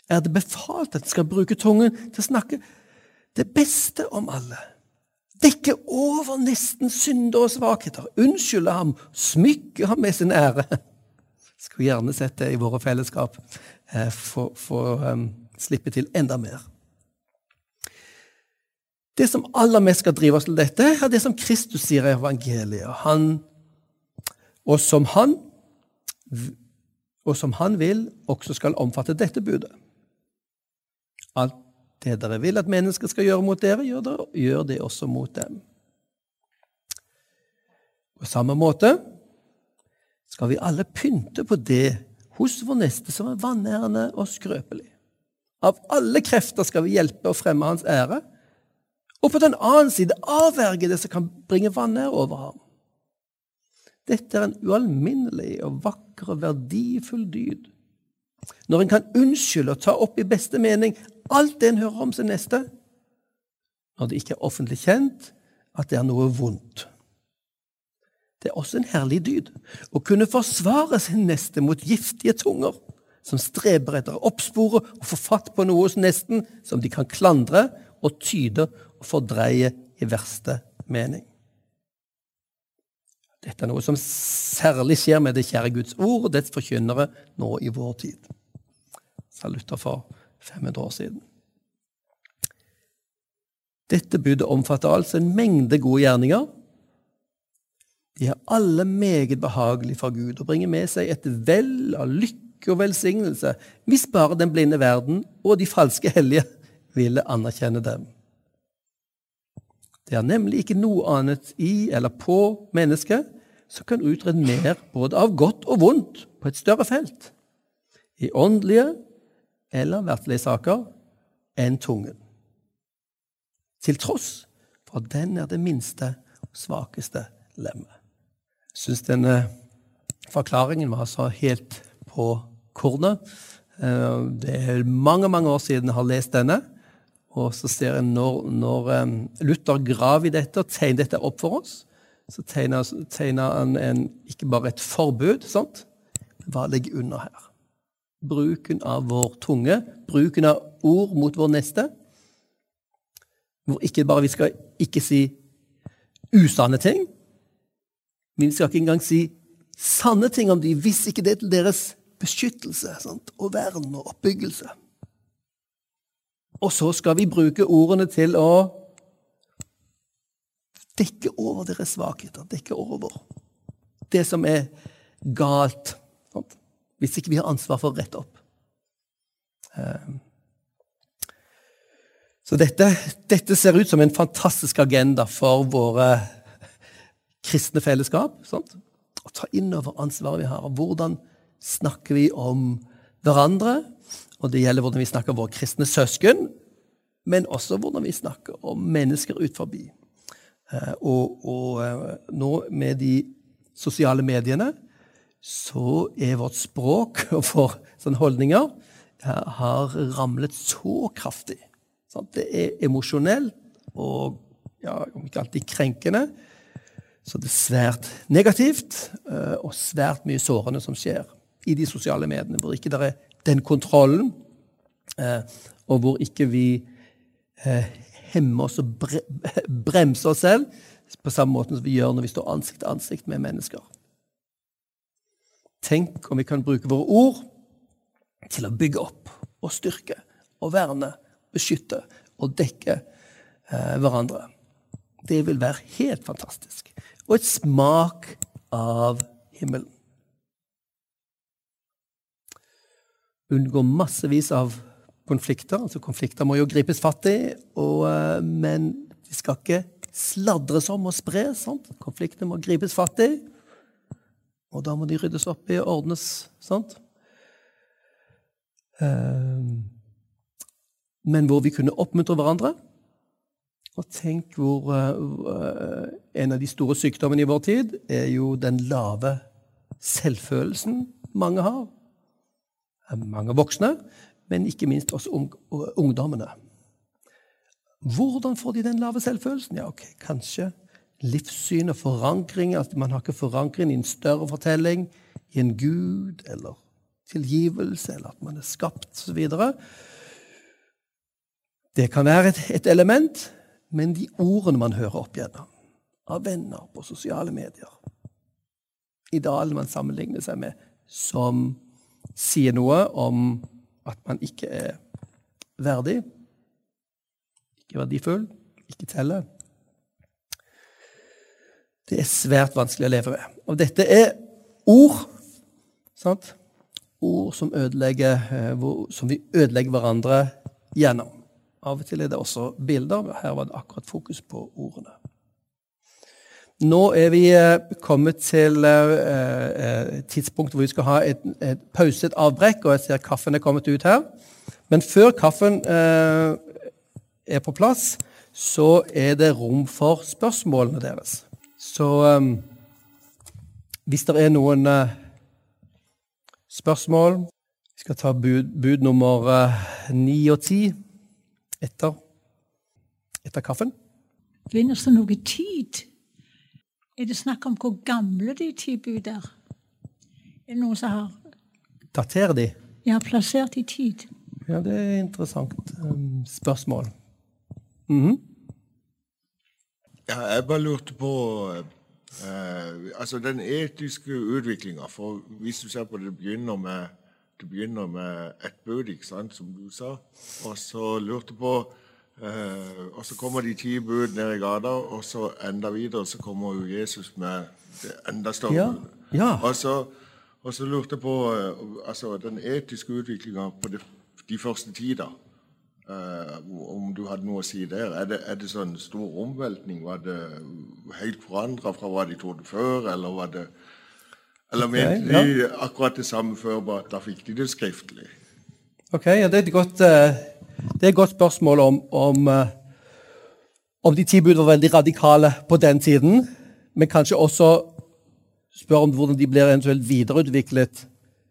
er det befalt at en skal bruke tungen til å snakke det beste om alle dekke over nesten synder og svakheter, unnskylde ham, smykke ham med sin ære. Skulle gjerne sett det i våre fellesskap, eh, få um, slippe til enda mer. Det som aller mest skal drive oss til dette, er det som Kristus sier i evangeliet. Han, og, som han, og som han vil, også skal omfatte dette budet. Alt det dere vil at mennesker skal gjøre mot dere, gjør, dere, gjør det også mot dem. På samme måte skal vi alle pynte på det hos vår neste som er vanærende og skrøpelig. Av alle krefter skal vi hjelpe og fremme hans ære, og på den annen side avverge det som kan bringe vanære over ham. Dette er en ualminnelig og vakker og verdifull dyd. Når en kan unnskylde og ta opp i beste mening alt det en hører om sin neste, når det ikke er offentlig kjent at det er noe vondt. Det er også en herlig dyd å kunne forsvare sin neste mot giftige tunger som streber etter å oppspore og få fatt på noe hos nesten som de kan klandre og tyde og fordreie i verste mening. Dette er noe som særlig skjer med det kjære Guds ord og dets forkynnere nå i vår tid. Sa Luther for 500 år siden. Dette budet omfatter altså en mengde gode gjerninger. De er alle meget behagelige for Gud og bringer med seg et vell av lykke og velsignelse, hvis bare den blinde verden og de falske hellige ville anerkjenne dem. Det er nemlig ikke noe annet i eller på mennesket som kan utrede mer både av godt og vondt på et større felt. I åndelige eller verdslige saker enn tungen. Til tross for at den er det minste og svakeste lemmet. Jeg syns denne forklaringen var så helt på kornet. Eh, det er mange mange år siden jeg har lest denne. Og så ser jeg når, når eh, Luther graver i dette og tegner dette opp for oss, så tegner, tegner han en, ikke bare et forbud. sant? Hva ligger under her? bruken av vår tunge, bruken av ord mot vår neste. Hvor ikke bare vi skal ikke si usanne ting, men vi skal ikke engang si sanne ting om de hvis ikke det er til deres beskyttelse sant? og vern og oppbyggelse. Og så skal vi bruke ordene til å dekke over deres svakheter, dekke over det som er galt hvis ikke vi har ansvar for å rette opp. Ehm. Så dette, dette, ser ut som en fantastisk agenda for våre kristne fellesskap. Sant? Å ta inn over ansvaret vi har. Hvordan snakker vi om hverandre? Og det gjelder hvordan vi snakker om våre kristne søsken, men også hvordan vi snakker om mennesker ut forbi. Ehm, og, og eh, nå med de sosiale mediene så er vårt språk og våre sånn holdninger har ramlet så kraftig. Det er emosjonelt og ja, om ikke alltid krenkende. Så det er svært negativt eh, og svært mye sårende som skjer. i de sosiale mediene, hvor ikke det er den kontrollen, eh, og hvor ikke vi eh, hemmer oss og bre bremser oss selv på samme måte som vi gjør når vi står ansikt til ansikt med mennesker. Tenk om vi kan bruke våre ord til å bygge opp og styrke og verne, beskytte og dekke eh, hverandre. Det vil være helt fantastisk. Og et smak av himmelen. Unngå massevis av konflikter. altså Konflikter må jo gripes fatt i, og, eh, men de skal ikke sladres om og spres. Sant? Konfliktene må gripes fatt i, og da må de ryddes opp i og ordnes. sant? Um, men hvor vi kunne oppmuntre hverandre. Og tenk hvor uh, En av de store sykdommene i vår tid er jo den lave selvfølelsen mange har. Mange voksne, men ikke minst også ungdommene. Hvordan får de den lave selvfølelsen? Ja, ok, Kanskje livssyn og forankring. At man har ikke forankring i en større fortelling, i en gud eller tilgivelse, eller at man er skapt osv. Det kan være et, et, element, men de ordene man hører opp gjennom, av venner på sosiale medier Idealene man sammenligner seg med, som sier noe om at man ikke er verdig, ikke verdifull, ikke teller. Det er svært vanskelig å leve med. Og dette er ord. sant? Ord som, eh, som vi ødelegger hverandre gjennom. Av og til er det også bilder. Her var det akkurat fokus på ordene. Nå er vi eh, kommet til et tidspunktet hvor vi skal ha et, et pause, et avbrekk, og jeg ser kaffen er kommet ut her. Men før kaffen eh, er på plass, så er det rom for spørsmålene deres. Så eh, hvis det er noen eh, spørsmål Vi skal ta bud, bud nummer eh, ni og ti etter, etter kaffen. Finnes det noe tid? Er det snakk om hvor gamle de ti bud er? Er det noen som har Daterer de? Ja, plassert i tid. Ja, det er et interessant um, spørsmål. Mm -hmm. Ja, jeg bare lurte på uh, altså den etiske utviklinga. For hvis du ser på det, det begynner med det begynner med ett bud, ikke sant, som du sa. Og så lurte på uh, Og så kommer de ti bud ned i gata, og så enda videre så kommer jo Jesus med det enda større ja. Ja. Og, så, og så lurte jeg på uh, altså den etiske utviklinga på de, de første ti, da. Uh, om du hadde noe å si der. Er det, er det sånn stor omveltning? Var det helt forandra fra hva de trodde før, eller var det eller mente okay, de akkurat det samme før, bare at da fikk de det skriftlig? Ok, ja, Det er et godt, eh, det er et godt spørsmål om, om, eh, om de ti bud var veldig radikale på den tiden, men kanskje også spørre om hvordan de blir eventuelt videreutviklet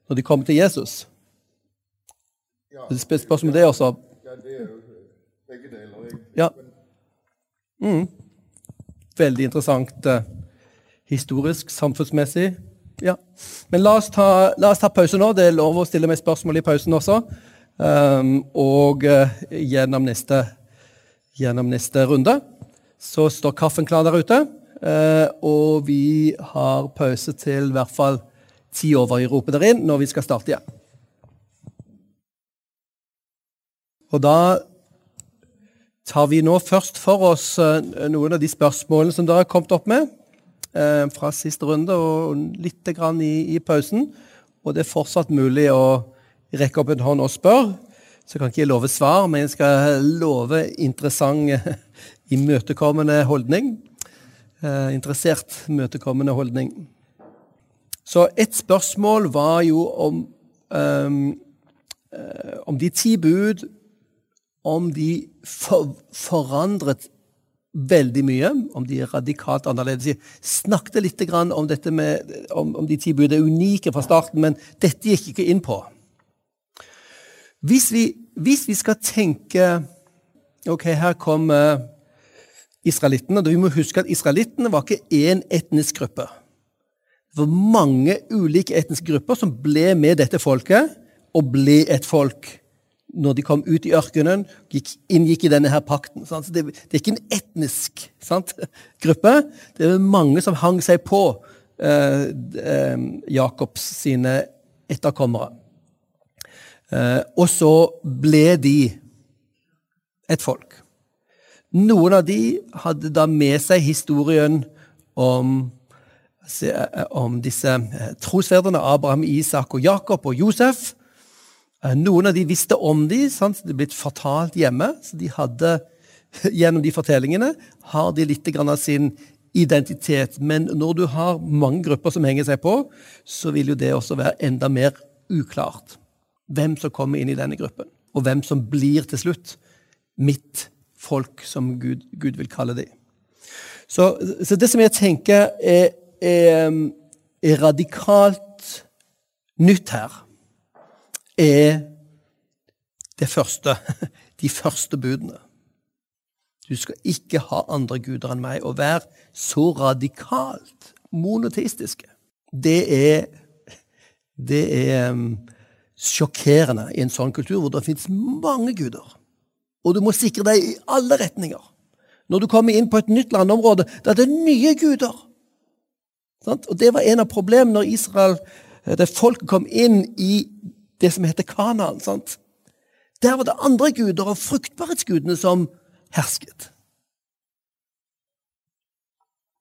når de kommer til Jesus. Ja, det spørsmål om det også. Ja, det er jo begge deler. Ja. Mm. Veldig interessant uh, historisk, samfunnsmessig. Ja. Men la oss, ta, la oss, ta, pause nå. Det er lov å stille meg spørsmål i pausen også. Um, og uh, gjennom, neste, gjennom, neste, runde så står kaffen klar der ute. Uh, og vi har pause til i hvert fall ti over i ropet der inn når vi skal starte igjen. Og da tar vi nå først for oss uh, noen av de spørsmålene som dere har kommet opp med fra siste runde og litt grann i, i, pausen. Og det er fortsatt mulig å rekke opp en hånd og spørre. Så kan ikke jeg love svar, men jeg skal love interessant, imøtekommende holdning. Eh, interessert, møtekommende holdning. Så et spørsmål var jo om, um, om de ti bud Om de for, forandret veldig mye, om de er radikalt annerledes. Jeg snakket litt om dette med, om, om de ti bud er unike fra starten, men dette gikk ikke inn på. Hvis vi, hvis vi skal tenke Ok, her kommer israelittene. Vi må huske at israelittene var ikke én etnisk gruppe. Det var mange ulike etniske grupper som ble med dette folket, og ble et folk når de kom ut i ørkenen, gikk, inngikk i denne her pakten. Det, det, er ikke en etnisk sant, gruppe. Det er mange som hang seg på eh, eh, Jakobs sine etterkommere. Eh, og så ble de et folk. Noen av de hadde da med seg historien om, om disse eh, trosfedrene Abraham, Isak og Jakob og Josef. Eh, noen av de visste om de, sant? det er blitt fortalt hjemme. så de hadde, Gjennom de fortellingene har de litt av sin identitet. Men når du har mange grupper som henger seg på, så vil jo det også være enda mer uklart hvem som kommer inn i denne gruppen, og hvem som blir til slutt mitt folk, som Gud, Gud vil kalle dem. Så, så, det som jeg tenker er, er, er radikalt nytt her, er det første, de første budene. Du skal ikke ha andre guder enn meg, og være så radikalt monoteistiske. Det er, det er um, sjokkerende i en sånn kultur hvor det finnes mange guder. Og du må sikre deg i alle retninger. Når du kommer inn på et nytt landområde, da er det nye guder. Og Det var en av problemene når Israel, eh, det folket kom inn i det som heter Kanaan. Der var det andre guder og fruktbarhetsgudene som hersket.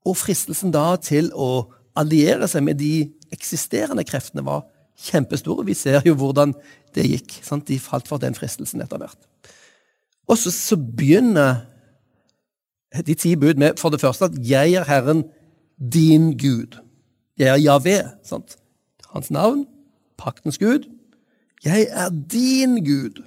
Og fristelsen da til å alliere seg med de eksisterende kreftene var kjempestore. Vi ser jo hvordan det gikk. Sant? De falt for den fristelsen etter hvert. Og så, så begynner de ti bud med for det første at 'jeg er Herren, din Gud'. Jeg er Javé. Sant? Hans navn, paktens Gud. Jeg er din Gud.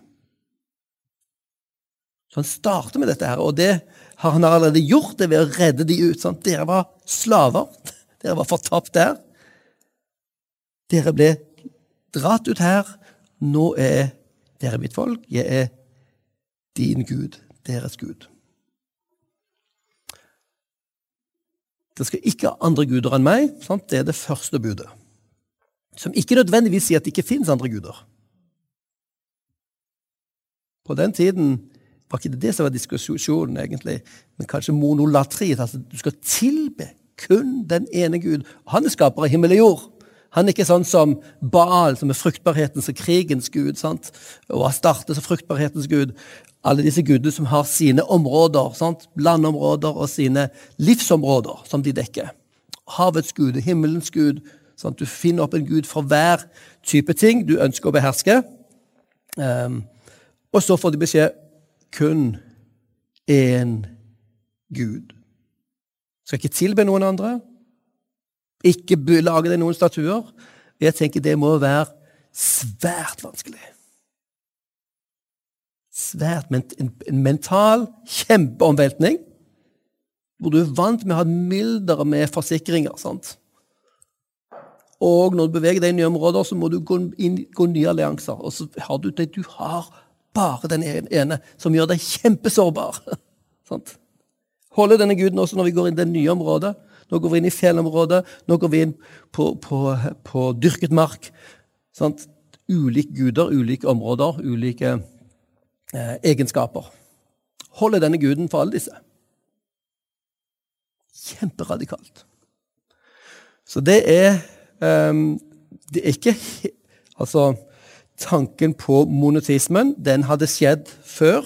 Så han starter med dette, her, og det har han allerede gjort det ved å redde de ut. Sant? Dere var slaver. Dere var fortapt der. Dere ble dratt ut her. Nå er dere mitt folk. Jeg er din Gud, deres Gud. Det skal ikke ha andre guder enn meg. Sant? Det er det første budet. Som ikke nødvendigvis sier at det ikke fins andre guder. På den tiden var ikke det det som var diskusjonen, egentlig, men kanskje monolatri. Altså, du skal tilbe kun den ene Gud. Han er skaper av himmel og jord. Han er ikke sånn som Baal, som er fruktbarhetens og krigens gud. sant? Og Astarte som fruktbarhetens gud. Alle disse gudene som har sine områder, sant? landområder og sine livsområder som de dekker. Havets gud, himmelens gud. Sant? Du finner opp en gud for hver type ting du ønsker å beherske. Um, og så får de beskjed kun én Gud. Skal ikke tilbe noen andre. Ikke lage deg noen statuer. Jeg tenker det må være svært vanskelig. Svært, men en, en mental kjempeomveltning, hvor du er vant med å ha mildere med forsikringer. sant? Og når du beveger deg i nye områder, så må du gå, inn, gå nye allianser. Og så har du det du har, bare den ene, som gjør deg kjempesårbar. Holde denne guden også når vi går inn i det nye området. Nå går vi inn i fjellområdet, nå går vi inn på, på, på dyrket mark. Sant? Ulike guder, ulike områder, ulike eh, egenskaper. Holder denne guden for alle disse. Kjemperadikalt. Så det er um, Det er ikke Altså, tanken på monotismen, den hadde skjedd før.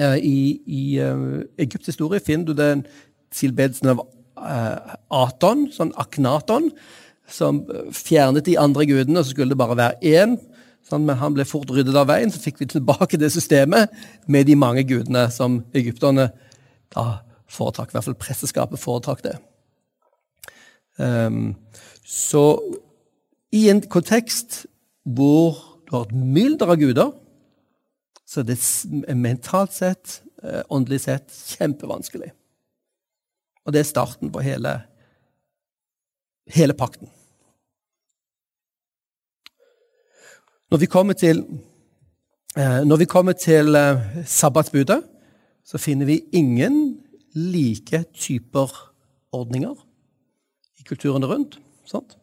Uh, I i uh, Egypts historie finner du den tilbedelsen av Aton, sånn Aknaton, som fjernet de andre gudene, og så skulle det bare være én. Sånn, men han ble fort ryddet av veien, så fikk vi tilbake det systemet med de mange gudene som egypterne da foretrakk. I hvert fall presteskapet foretrakk det. Um, så i en kontekst hvor du har et mylder av guder, så det er mentalt sett, eh, åndelig sett, kjempevanskelig. Og det er starten på hele, hele pakten. Når vi kommer til, eh, vi kommer til eh, sabbatsbudet, så finner vi ingen like typer ordninger i kulturene rundt. Sant?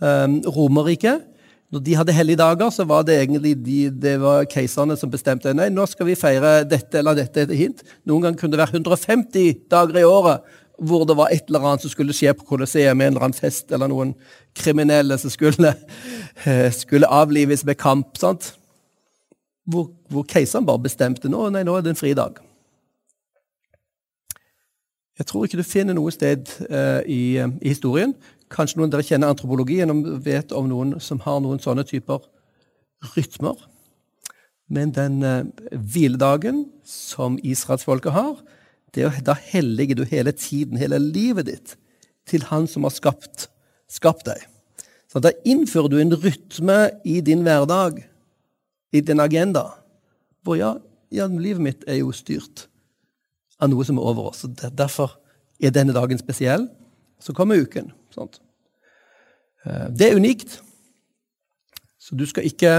Um, Romerriket, når de hadde helligdager, så var det egentlig de, det var keiserne som bestemte nei, nå skal vi feire dette eller dette. hint. Noen ganger kunne det være 150 dager i året hvor det var et eller annet som skulle skje på Colosseum, med en eller annen fest, eller noen kriminelle som skulle, eh, skulle avlives med kamp. sant? Hvor, hvor keiseren bare bestemte nå, nei, nå er det en fridag. Jeg tror ikke du finner noe sted uh, i, uh, i, historien. Kanskje noen dere kjenner antropologien og vet om noen som har noen sånne typer rytmer. Men den uh, hviledagen som israelsfolket har, det er, da helliger du hele tiden, hele livet ditt, til Han som har skapt, skapt deg. Så Da innfører du en rytme i din hverdag, i din agenda, hvor ja, ja livet mitt er jo styrt av noe som er over oss. Derfor er denne dagen spesiell. Så kommer uken. Sant? Eh, det er unikt. Så du skal ikke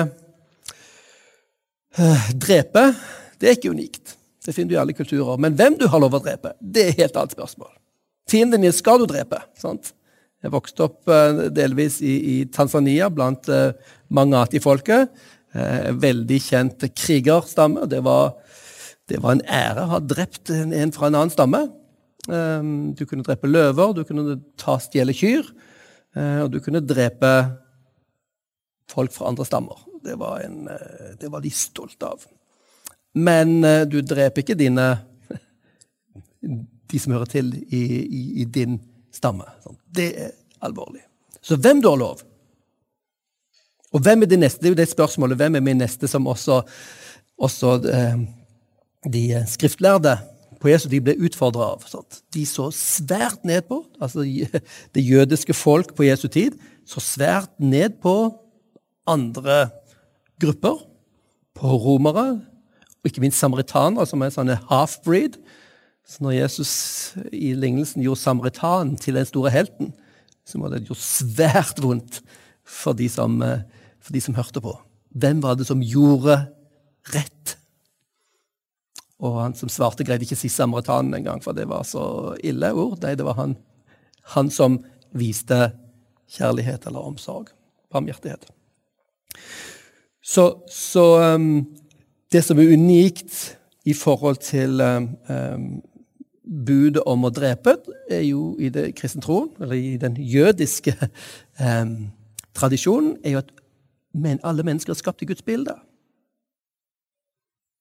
uh, drepe. Det er ikke unikt. Det finner du i alle kulturer. Men hvem du har lov å drepe, det er et helt annet spørsmål. Fienden din skal du drepe. sant? Jeg vokste opp uh, delvis i, i, Tanzania blant uh, Mangati-folket. veldig kjent krigerstamme. Det var det var en ære å ha drept en fra en annen stamme. Ehm, du kunne drepe løver, du kunne ta stjele kyr, eh, og du kunne drepe folk fra andre stammer. Det var, en, eh, det var de stolte av. Men eh, du dreper ikke dine de som hører til i, i, i din stamme. Det er alvorlig. Så hvem du har lov? Og hvem er din neste? Det er jo det spørsmålet. Hvem er min neste som også, også de skriftlærde på Jesu tid ble utfordra av. Sant? De så svært ned på, altså det jødiske folk på Jesu tid, så svært ned på andre grupper. På romere, og ikke minst samaritanere, som er sånne half-breed. Så når Jesus i lignelsen gjorde samaritanen til den store helten, så må det gjort svært vondt for de, som, for de som hørte på. Hvem var det som gjorde rett? Og han som svarte, greide ikke å si samaritanen engang, for det var så ille ord. Nei, det var han, han som viste kjærlighet eller omsorg. Barmhjertighet. Så, så um, det som er unikt i forhold til um, um, budet om å drepe, er jo i det kristne troen, eller i den jødiske um, tradisjonen, er jo at men alle mennesker er skapt i Guds bilde.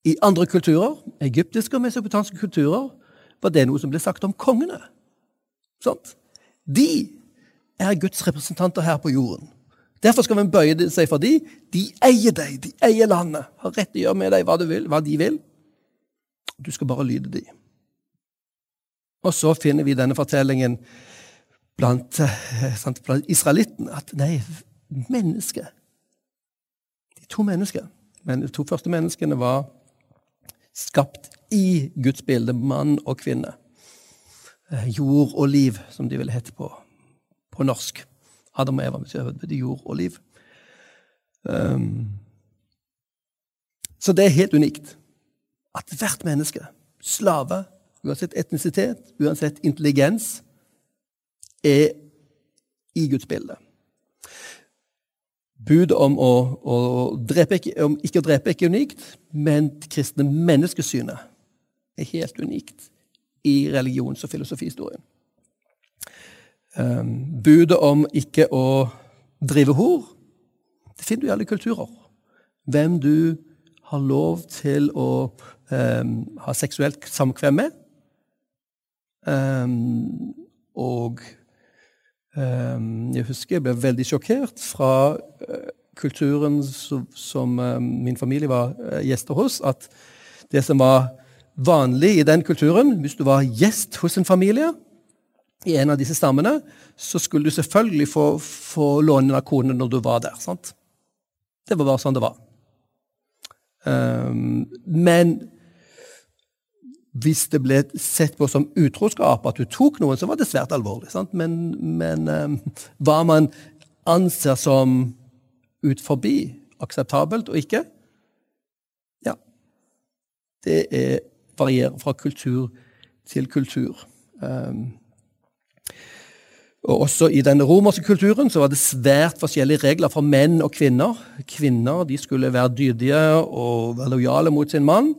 I andre kulturer, egyptiske og mesopotanske kulturer, var det noe som ble sagt om kongene. Sånt. De er Guds representanter her på jorden. Derfor skal man bøye seg for de. De eier deg, de eier landet, har rett til å gjøre med deg hva, vil, hva de vil. Du skal bare lyde dem. Og så finner vi denne fortellingen blant, eh, sant, blant israelittene at nei, mennesket De to mennesker, men de to første menneskene var skapt i Guds bilde, mann og kvinne. Eh, jord og liv, som de ville hete på, på norsk. Adam og Eva betyr jord og liv. Um, så det er helt unikt at hvert menneske, slave, uansett etnisitet, uansett intelligens, er i Guds bilde. Budet om, å, å drepe, om ikke å drepe er ikke unikt, men det kristne menneskesynet er helt unikt i religions- og filosofihistorien. Um, budet om ikke å drive hor, det finner du i alle kulturer. Hvem du har lov til å um, ha seksuelt samkvem med. Um, og jeg husker jeg ble veldig sjokkert fra eh, kulturen som eh, min familie var eh, gjester hos, at det som var vanlig i den kulturen, hvis du var gjest hos en familie i en av disse stammene, så skulle du selvfølgelig få, få låne narkone når du var der. sant? Det var bare sånn det var. Um, men hvis det ble sett på som utroskap at du tok noen, så var det svært alvorlig. Sant? Men, men um, hva man anser som ut forbi akseptabelt og ikke, ja Det er, varierer fra kultur til kultur. Um, Og Også i den romerske kulturen så var det svært forskjellige regler for menn og kvinner. Kvinner de skulle være dydige og være lojale mot sin mann.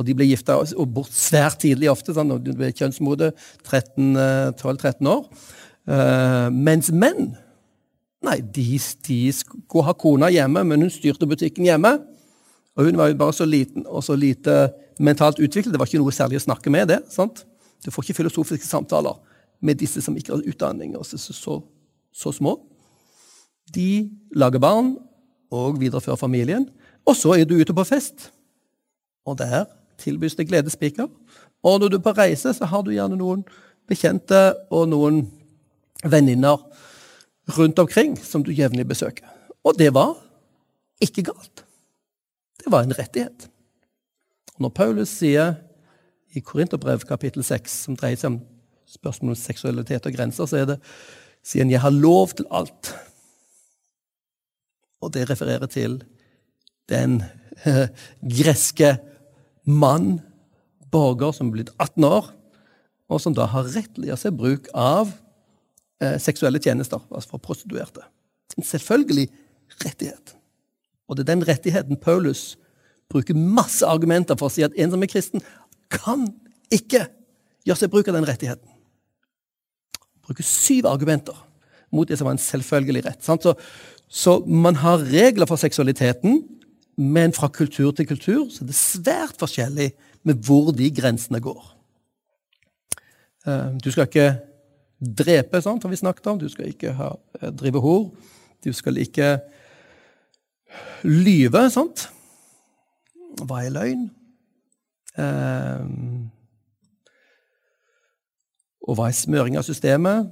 Og de ble gifta bort svært tidlig, ofte, sånn, de ble kjønnsmode, 12-13 år. Uh, mens menn nei, de, de skulle ha kona hjemme, men hun styrte butikken hjemme. Og hun var jo bare så liten og så lite mentalt utviklet. Det var ikke noe særlig å snakke med det. sant? Du får ikke filosofiske samtaler med disse som ikke har utdanning, og så, så, så små. De lager barn og viderefører familien. Og så er du ute på fest, og der tilbys det gledespiker. Og når du er på reise, så har du gjerne noen bekjente og noen venninner rundt omkring som du jevnlig besøker. Og det var ikke galt. Det var en rettighet. Og når Paulus sier i Korinterbrev kapittel 6, som dreier seg om spørsmål om seksualitet og grenser, så er det han 'jeg har lov til alt'. Og det refererer til den greske mann, borger, som er blitt 18 år, og som da har rett til å gjøre seg bruk av eh, seksuelle tjenester, altså for prostituerte. En selvfølgelig rettighet. Og det er den rettigheten Paulus bruker masse argumenter for å si at en som er kristen, kan ikke gjøre seg bruk av den rettigheten bruker syv argumenter mot det som var en selvfølgelig rett. Så, så, man har regler for seksualiteten, men fra kultur til kultur så er det svært forskjellig med hvor de grensene går. Eh, du skal ikke drepe, sånn som vi snakket om. Du skal ikke ha, eh, drive hor. Du skal ikke lyve, sant? Hva er løgn? Um, og hva er smøring av systemet?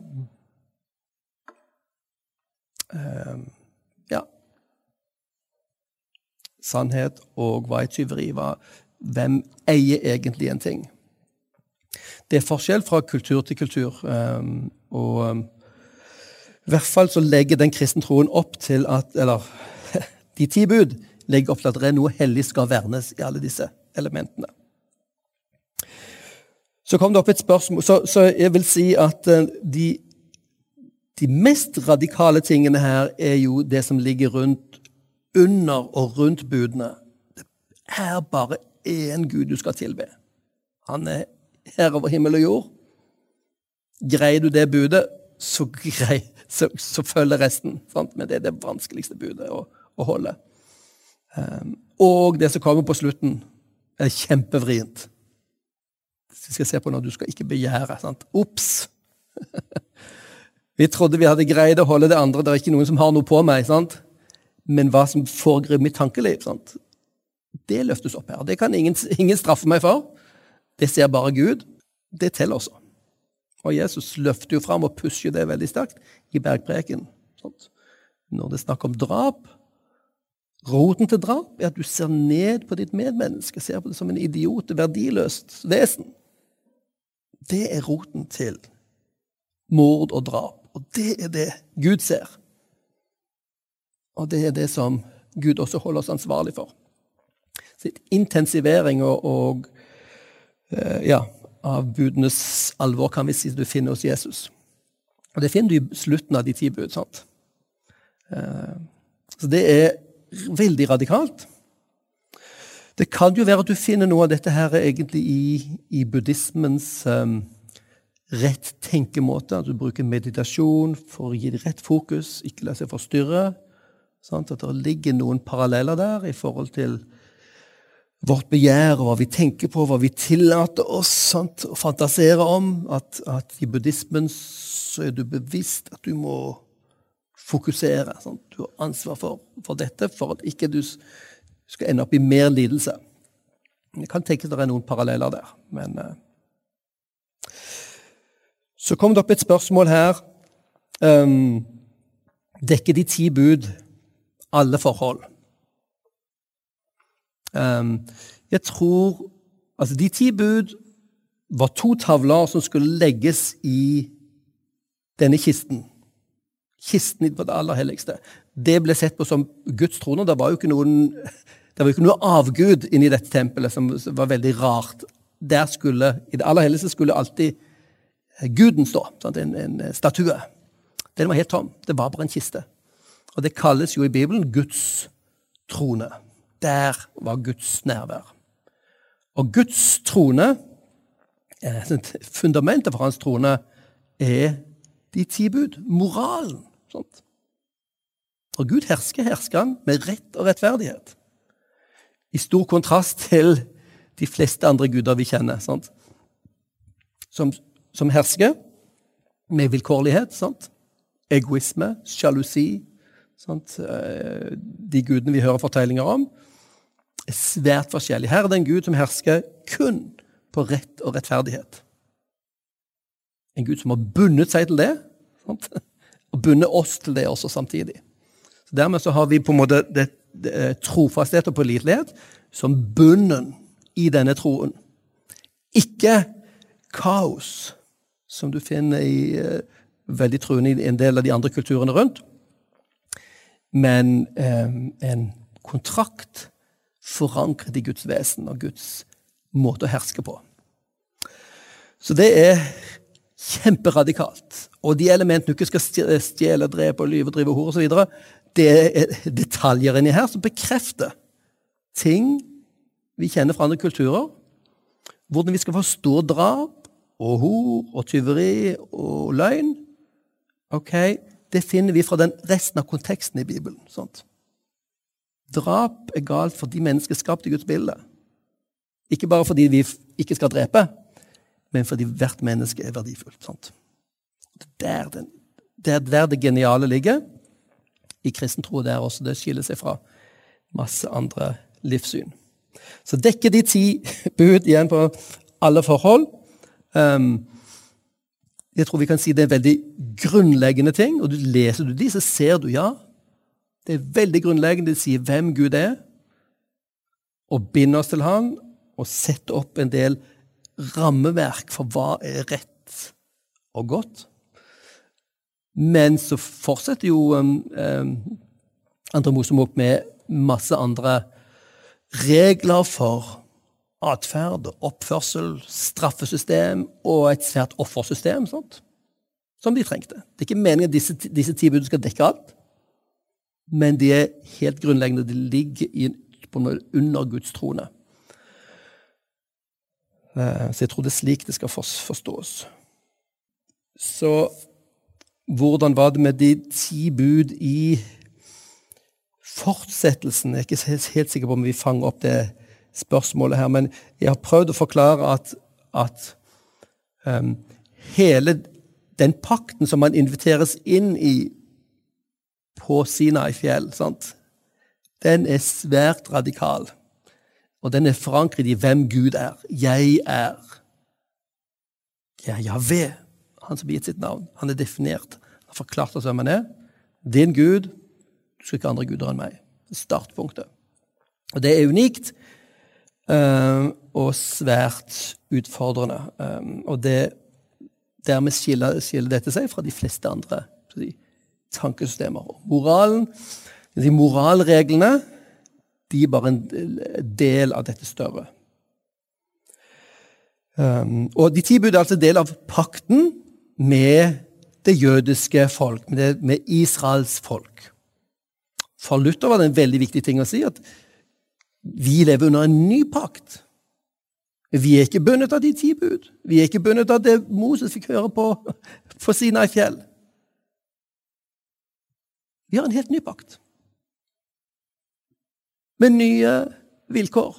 Uh, ja Sannhet og hva er tyveri? Hva, hvem eier egentlig en ting? Det er forskjell fra kultur til kultur. Um, og um, i hvert fall så legger den kristne troen opp til at Eller de ti bud legger opp til at det er noe hellig skal vernes i alle disse elementene. Så kom det opp et spørsmål Så, så jeg vil si at eh, de, de, mest radikale tingene her er jo det som ligger rundt under og rundt budene. Det er bare én Gud du skal tilbe. Han er her over himmel og jord. Greier du det budet, så, grei, så, så følger resten. Sant? Men det er det vanskeligste budet å, å holde. Um, og det som kommer på slutten, er kjempevrient vi skal se på når du skal ikke begjære. sant? Ops! vi trodde vi hadde greid å holde det andre. Det er ikke noen som har noe på meg. sant? Men hva som foregår i mitt tankeliv, sant? det løftes opp her. Det kan ingen, ingen straffe meg for. Det ser bare Gud. Det teller også. Og Jesus løfter jo fram og pusher det veldig sterkt i bergpreken. Sant? Når det er snakk om drap Roten til drap er at du ser ned på ditt medmenneske, ser på det som en idiot, verdiløst vesen. Det er roten til mord og drap. Og det er det Gud ser. Og det er det som Gud også holder oss ansvarlig for. Så intensivering og, og eh, ja, av budenes alvor kan vi si du finner hos Jesus. Og det finner du i slutten av de ti bud. sant? Eh, så det er veldig radikalt. Det kan jo være at du finner noe av dette her egentlig i, i buddhismens um, rett tenkemåte. At du bruker meditasjon for å gi det rett fokus, ikke la seg forstyrre. Sant? At det ligger noen paralleller der i forhold til vårt begjær og hva vi tenker på, hva vi tillater oss sant? å fantasere om. At, at, i buddhismen så er du bevisst at du må fokusere. Sant? Du har ansvar for, for dette for at ikke du skal ende opp i mer lidelse. Jeg kan tenke at det er noen paralleller der, men uh. Så kom det opp et spørsmål her. Um, dekker de ti bud alle forhold? Um, jeg tror Altså, de ti bud var to tavler som skulle legges i denne kisten. Kisten på det aller helligste. Det ble sett på som Guds trone. Det var jo ikke noen det var ikke noe avgud inni dette tempelet som var veldig rart. Der skulle, I det aller helligste skulle alltid guden stå. Sant? En, en statue. Den var helt tom. Det var bare en kiste. Og det kalles jo i Bibelen Guds trone. Der var Guds nærvær. Og Guds trone, eh, fundamentet for hans trone, er de ti bud. Moralen. Sånt. Og Gud hersker, hersker han med rett og rettferdighet. I stor kontrast til de fleste andre guder vi kjenner. Som, som hersker med vilkårlighet. Sant? Egoisme, sjalusi. Sant? Eh, de gudene vi hører fortellinger om, er svært forskjellige. Her er det en gud som hersker kun på rett og rettferdighet. En gud som har bundet seg til det, sant? og bundet oss til det også samtidig. Så Dermed så har vi på en måte det, det, trofasthet og pålitelighet som bunnen i denne troen. Ikke kaos, som du finner i uh, veldig truende i en del av de andre kulturene rundt, men eh, en kontrakt forankret i Guds vesen og Guds måte å herske på. Så det er kjemperadikalt. Og de elementene du ikke skal stjele, drepe, lyve, drive hore osv., det er detaljer inni her som bekrefter ting vi kjenner fra andre kulturer. Hvordan vi skal forstå drap og hor og tyveri og løgn. Ok, Det finner vi fra den resten av konteksten i Bibelen. Sånt. Drap er galt fordi mennesket er skapt Guds bilde. Ikke bare fordi vi ikke skal drepe, men fordi hvert menneske er verdifullt. Sant? Det er der, det der geniale ligger i kristen tro. Det er også det skiller seg fra masse andre livssyn. Så dekker de ti bud igjen på alle forhold. Um, jeg tror vi kan si det er veldig grunnleggende ting. og du Leser du de, så ser du ja. Det er veldig grunnleggende. Det sier hvem Gud er, og binder oss til Han, og setter opp en del rammeverk for hva er rett og godt. Men så fortsetter jo um, um, Andre Mosebok med masse andre regler for atferd, oppførsel, straffesystem og et svært offersystem sånt, som de trengte. Det er ikke meningen at disse, disse ti budene skal dekke alt, men de er helt grunnleggende. De ligger i, under Guds trone. Eh, så jeg tror det er slik det skal forstås. Så hvordan var det med de ti bud i fortsettelsen? Jeg er ikke helt sikker på om vi fanger opp det spørsmålet her, men jeg har prøvd å forklare at, at um, hele den pakten som man inviteres inn i på Sinai fjell, sant? den er svært radikal. Og den er forankret i hvem Gud er. Jeg er. Jeg er Javé, han som blir gitt sitt navn. Han er definert. Han har forklart oss hvem han er. Din Gud. Du skal ikke ha andre guder enn meg. Startpunktet. Og det er unikt og svært utfordrende. Um, og det, dermed skiller, skiller, dette seg fra de fleste andre de, tankesystemer. Moralen, de moralreglene de er bare en del av dette større. Um, og De ti bud er altså del av pakten med det jødiske folk, med, det, med Israels folk. For Luther var det en veldig viktig ting å si at vi lever under en ny pakt. Vi er ikke bundet av de ti bud. Vi er ikke bundet av det Moses fikk høre på på Sinai fjell. Vi har en helt ny pakt med nye vilkår.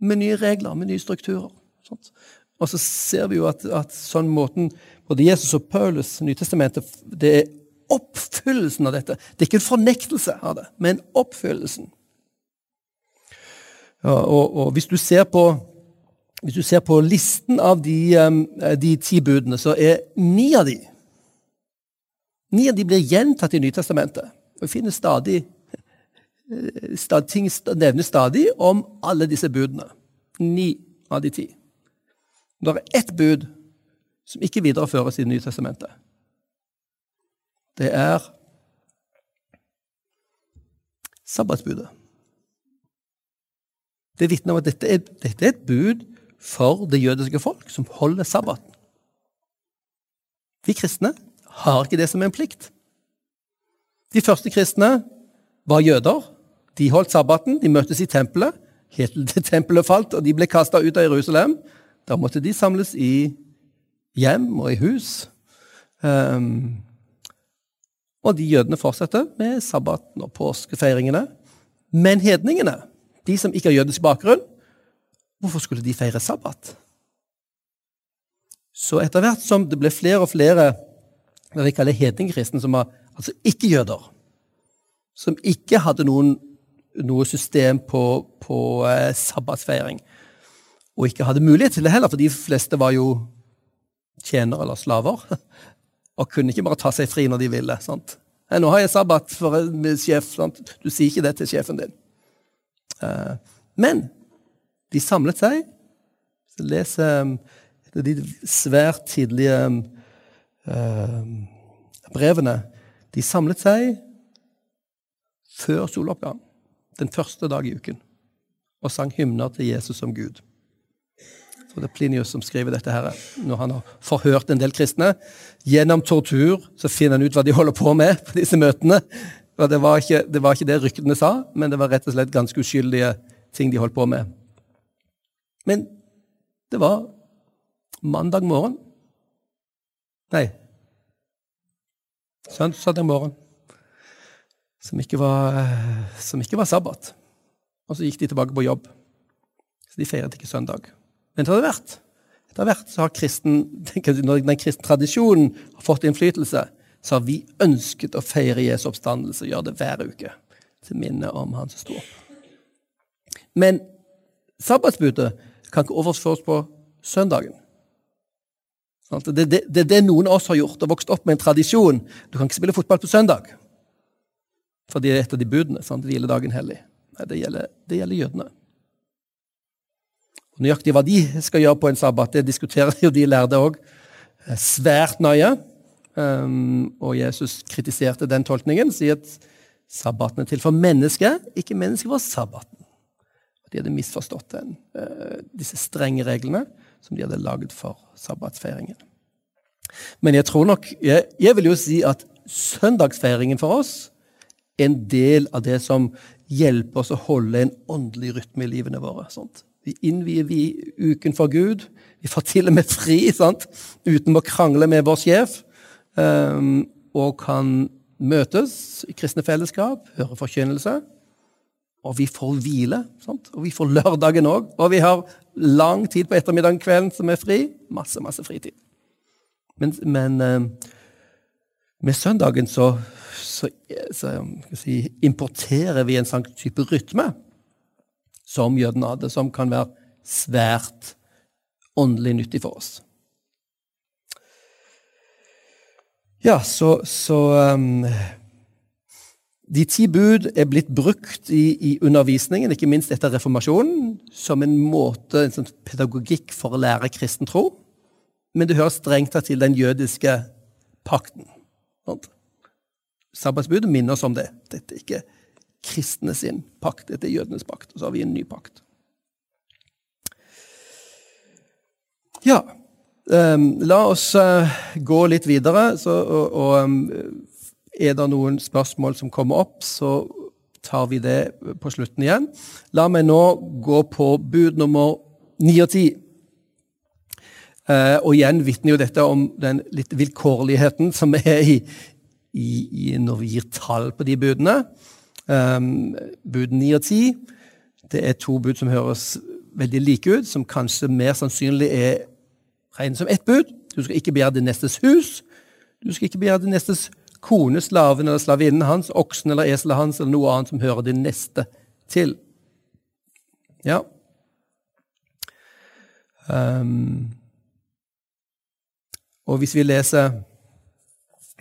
Med nye regler, med nye strukturer. Sånt. Og så ser vi jo at, at sånn måten både Jesus og Paulus, Nytestamentet, det er oppfyllelsen av dette. Det er ikke en fornektelse av det, men oppfyllelsen. Og, og hvis, du på, hvis, du ser på, listen av de, de ti budene, så er ni av de Ni av de blir gjentatt i Nytestamentet. Og vi finner stadig Eh, ting nevnes stadig om alle disse budene. Ni av de ti. Det er ett bud som ikke videreføres i Nytestamentet. Det er sabbatsbudet. Det vitner om at dette er, dette er et bud for det jødiske folk som holder sabbaten. Vi kristne har ikke det som en plikt. De første kristne var jøder. De holdt sabbaten, de møttes i tempelet helt til tempelet falt og de ble kasta ut av Jerusalem. Da måtte de samles i hjem og i hus. Um, og de jødene fortsetter med sabbaten og påskefeiringene. Men hedningene, de som ikke har jødisk bakgrunn, hvorfor skulle de feire sabbat? Så etter hvert som det ble flere og flere hva vi kaller hedningkristne, som var altså ikke-jøder, som ikke hadde noen, noe system på, på eh, sabbatsfeiring, og ikke hadde mulighet til det heller, for de fleste var jo tjenere eller slaver, og kunne ikke bare ta seg fri når de ville. sant? Nå har jeg sabbat for en sjef. Sant? Du sier ikke det til sjefen din. Eh, men de samlet seg. Så leser de svært tidlige uh, brevene. De samlet seg før soloppgang, den første dag i uken, og sang hymner til Jesus som Gud. Så det er Plinius som skriver dette her, når han har forhørt en del kristne. Gjennom tortur så finner han ut hva de holder på med på disse møtene. Det var ikke det, var ikke det ryktene sa, men det var rett og slett ganske uskyldige ting de holdt på med. Men det var mandag morgen Nei, søndag morgen, som ikke, var, som ikke var sabbat. Og så gikk de tilbake på jobb. Så de feiret ikke søndag. Men etter hvert, etter hvert så har kristen, den kristne tradisjonen fått innflytelse, så har vi ønsket å feire Jesu oppstandelse og gjøre det hver uke. Til minne om han som sto opp. Men sabbatsbudet kan ikke overføres på søndagen. Det er det, det, det, noen av oss har gjort, og vokst opp med en tradisjon. Du kan ikke spille fotball på søndag, for det er et av de budene. sant? Hviledagen hellig. Nei, det gjelder, det gjelder jødene. Nøyaktig hva de skal gjøre på en sabbat, det diskuterer jo de lærde òg eh, svært nøye. Um, og Jesus kritiserte den tolkningen, sier at sabbaten er til for mennesket, ikke mennesket for sabbaten. De hadde misforstått den, uh, disse strenge reglene som de hadde laget for sabbatsfeiringen. Men jeg tror nok, jeg, jeg vil jo si at søndagsfeiringen for oss er en del av det som hjelper oss å holde en åndelig rytme i livene våre. Sånt. Vi innvier vi uken for Gud. Vi får til og med fri sant? uten å krangle med vår sjef. Um, og kan møtes i kristne fellesskap, høre forkynnelse. Og vi får hvile. Sant? Og vi får lørdagen òg. Og vi har lang tid på ettermiddagen kvelden som er fri. Masse, masse fritid. Men, men uh, med søndagen så, så, så si, importerer vi en sånn type rytme som jødene hadde, som kan være svært åndelig nyttig for oss. Ja, så, så um, De ti bud er blitt brukt i, i, undervisningen, ikke minst etter reformasjonen, som en måte, en sånn pedagogikk for å lære kristen tro. Men det hører strengt tatt til den jødiske pakten. Sabbatsbudet minner oss om det. Dette er ikke kristne sin pakt, dette er jødenes pakt. Og så har vi en ny pakt. Ja, um, la oss uh, gå litt videre. Så, og, og um, er det noen spørsmål som kommer opp, så tar vi det på slutten igjen. La meg nå gå på bud nummer ni og ti. Uh, og igjen vitner jo dette om den litt vilkårligheten som er i, i, i når vi gir tall på de budene. Um, bud ni og ti det er to bud som høres veldig like ut, som kanskje mer sannsynlig er regnet som ett bud. Du skal ikke begjære din nestes hus. Du skal ikke begjære din nestes kone, slaven eller slavinnen hans, oksen eller eselet hans eller noe annet som hører din neste til. Ja. Um, og hvis vi leser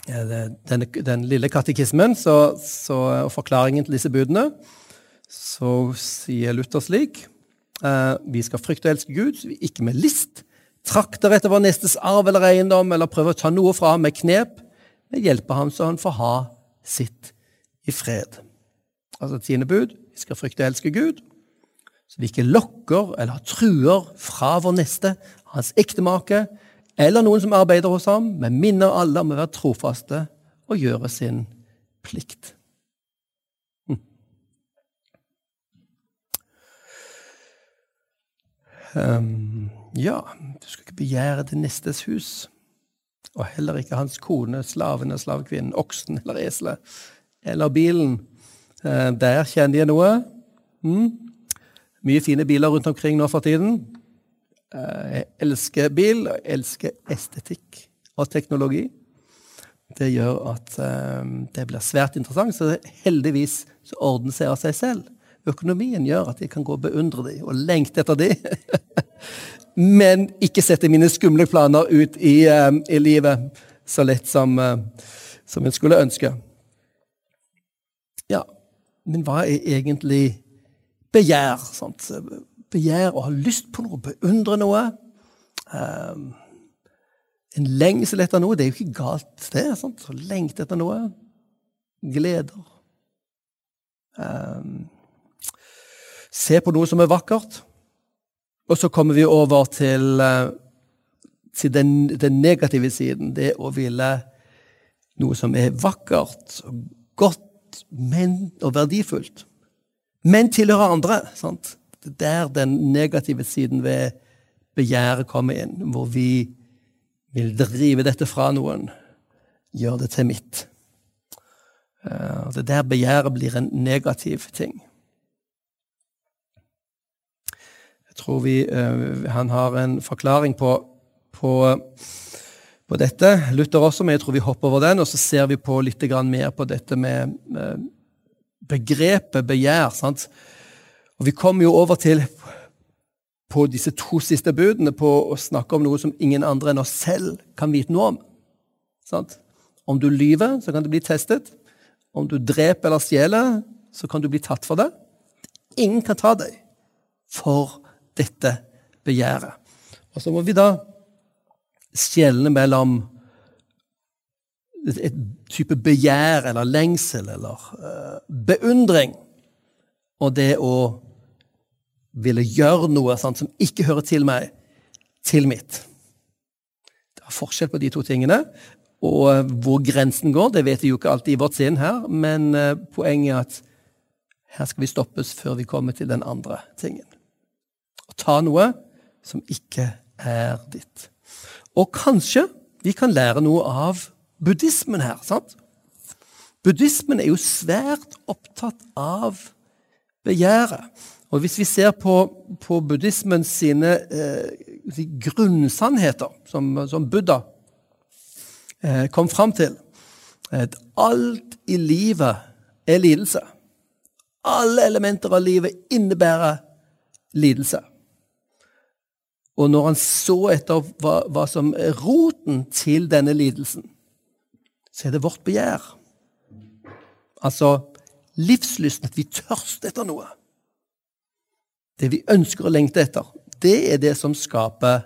den, den lille katekismen så, så, og forklaringen til disse budene, så sier Luther slik uh, Vi skal frykte og elske Gud, ikke med list, trakter etter vår nestes arv eller eiendom, eller prøver å ta noe fra ham med knep, men hjelper ham så han får ha sitt i fred. Altså tiende bud vi skal frykte og elske Gud, så vi ikke lokker eller truer fra vår neste, hans ektemake eller noen som arbeider hos ham, men minner alle om å være trofaste og gjøre sin plikt. Hm. Um, ja, du skal ikke begjære det nestes hus, og heller ikke hans kone, slaven og slavekvinnen, oksen eller eselet, eller bilen. Uh, der kjenner jeg noe. Mm. Mye fine biler rundt omkring nå for tiden. Uh, jeg elsker bil, og jeg elsker estetikk og teknologi. Det gjør at uh, det blir svært interessant, så heldigvis så ordner seg av seg selv. Økonomien gjør at jeg kan gå og beundre dem og lengte etter dem. Men ikke sette mine skumle planer ut i, uh, i livet så lett som, uh, som en skulle ønske. Ja, men hva er egentlig begjær? Sant? Begjær å ha lyst på noe, beundre noe. Um, en lengsel etter noe. Det er jo ikke galt, det. Sant? Å lengte etter noe. Gleder. Um, se på noe som er vakkert. Og så kommer vi over til, uh, til den, den, negative siden. Det å ville noe som er vakkert godt men, og verdifullt. Men tilhører andre. Sant? Det er der den negative siden ved begjæret kommer inn, hvor vi vil drive dette fra noen, gjør det til mitt. Uh, det der begjæret blir en negativ ting. Tror vi uh, han har en forklaring på, på, på, dette. Luther også, men jeg tror vi hopper over den. Og så ser vi på litt mer på dette med uh, begrepet begjær. Sant? Og vi kommer jo over til på disse to siste budene på å snakke om noe som ingen andre enn oss selv kan vite noe om. Sant? Om du lyver, så kan du bli testet. Om du dreper eller stjeler, så kan du bli tatt for det. Ingen kan ta deg for dette begjæret. Og så må vi da skjelne mellom et type begjær eller lengsel eller uh, beundring og det å ville gjøre noe sant, som ikke hører til meg, til mitt. Det er forskjell på de to tingene. Og uh, hvor grensen går, det vet vi jo ikke alltid i vårt sinn her, men uh, poenget er at her skal vi stoppes før vi kommer til den andre tingen ta noe som ikke er ditt. Og kanskje vi kan lære noe av buddhismen her. sant? Buddhismen er jo svært opptatt av begjæret. Og hvis vi ser på, på buddhismens sine eh, grunnsannheter, som, som Buddha eh, kom fram til at Alt i livet er lidelse. Alle elementer av livet innebærer lidelse. Og når han så etter hva, hva, som er roten til denne lidelsen, så er det vårt begjær. Altså livslysten, at vi tørster etter noe. Det vi ønsker å lengte etter, det er det som skaper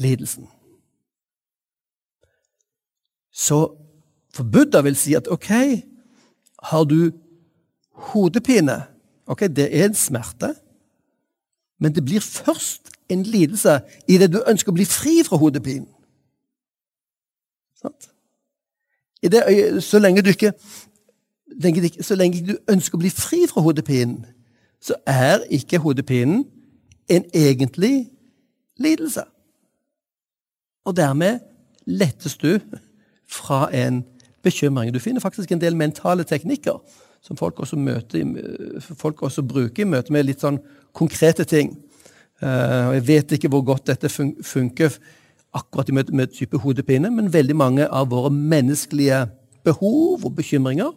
lidelsen. Så for Buddha vil si at ok, har du hodepine Ok, det er en smerte, men det blir først en lidelse i det du ønsker å bli fri fra hodepinen. Det, så, lenge ikke, så lenge du ønsker å bli fri fra hodepinen, så er ikke hodepinen en egentlig lidelse. Og dermed lettes du fra en bekymring. Du finner faktisk en del mentale teknikker som folk også, møter, folk også bruker i møte med litt sånn konkrete ting. Eh, og Jeg vet ikke hvor godt dette funker akkurat med, med type hodepine, men veldig mange av våre menneskelige behov og bekymringer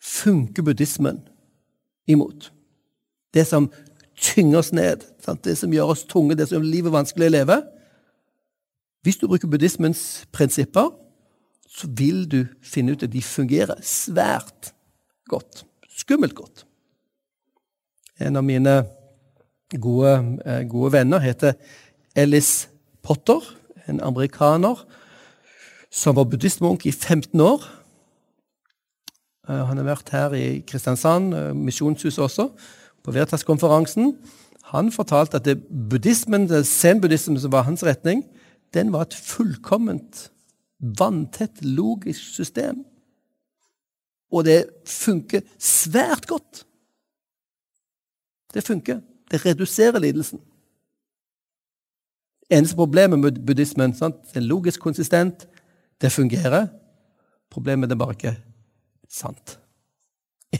funker buddhismen imot. Det som tynger oss ned, sant? det som gjør oss tunge, det som gjør livet vanskelig å leve. Hvis du bruker buddhismens prinsipper, så vil du finne ut at de fungerer svært godt. Skummelt godt. En av mine gode, eh, gode venner heter Ellis Potter, en amerikaner som var buddhistmunk i 15 år. Eh, han har vært her i Kristiansand, eh, Misjonshuset også, på Veritas-konferansen. Han fortalte at det buddhismen, zen-buddhismen som var hans retning, den var et fullkomment, vanntett, logisk system. Og det funker svært godt. Det funker. Det reduserer lidelsen. Eneste problemet med buddhismen sant? det er logisk konsistent. Det fungerer. Problemet er bare ikke sant.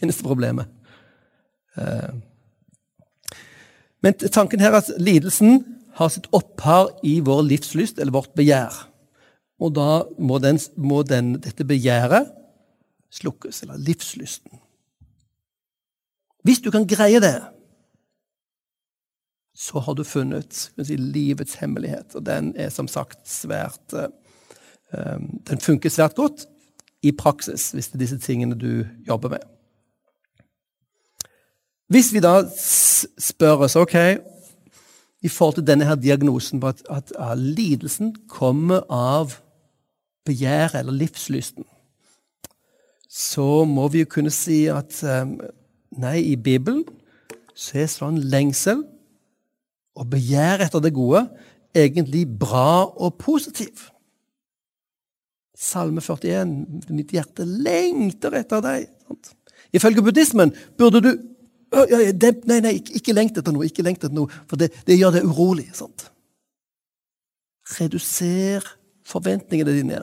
Eneste problemet. Eh, men tanken her er at lidelsen har sitt opphav i vår livslyst, eller vårt begjær. Og da må, den, må den, dette begjæret slukkes, eller livslysten. Hvis du kan greie det, så har du funnet si, livets hemmelighet. Og den er som sagt svært uh, Den funker svært godt i praksis, hvis det er disse tingene du jobber med. Hvis vi da spør oss ok, i forhold til denne her diagnosen på at, at, at lidelsen kommer av begjæret eller livslysten, så må vi jo kunne si at um, nei, i Bibelen så er sånn lengsel og begjær etter det gode egentlig bra og positiv. Salme 41. Mitt hjerte lengter etter deg. Ifølge buddhismen burde du Nei, nei, ikke lengt etter noe, ikke lengt etter noe, for det, det gjør deg urolig. sant? Reduser forventningene dine.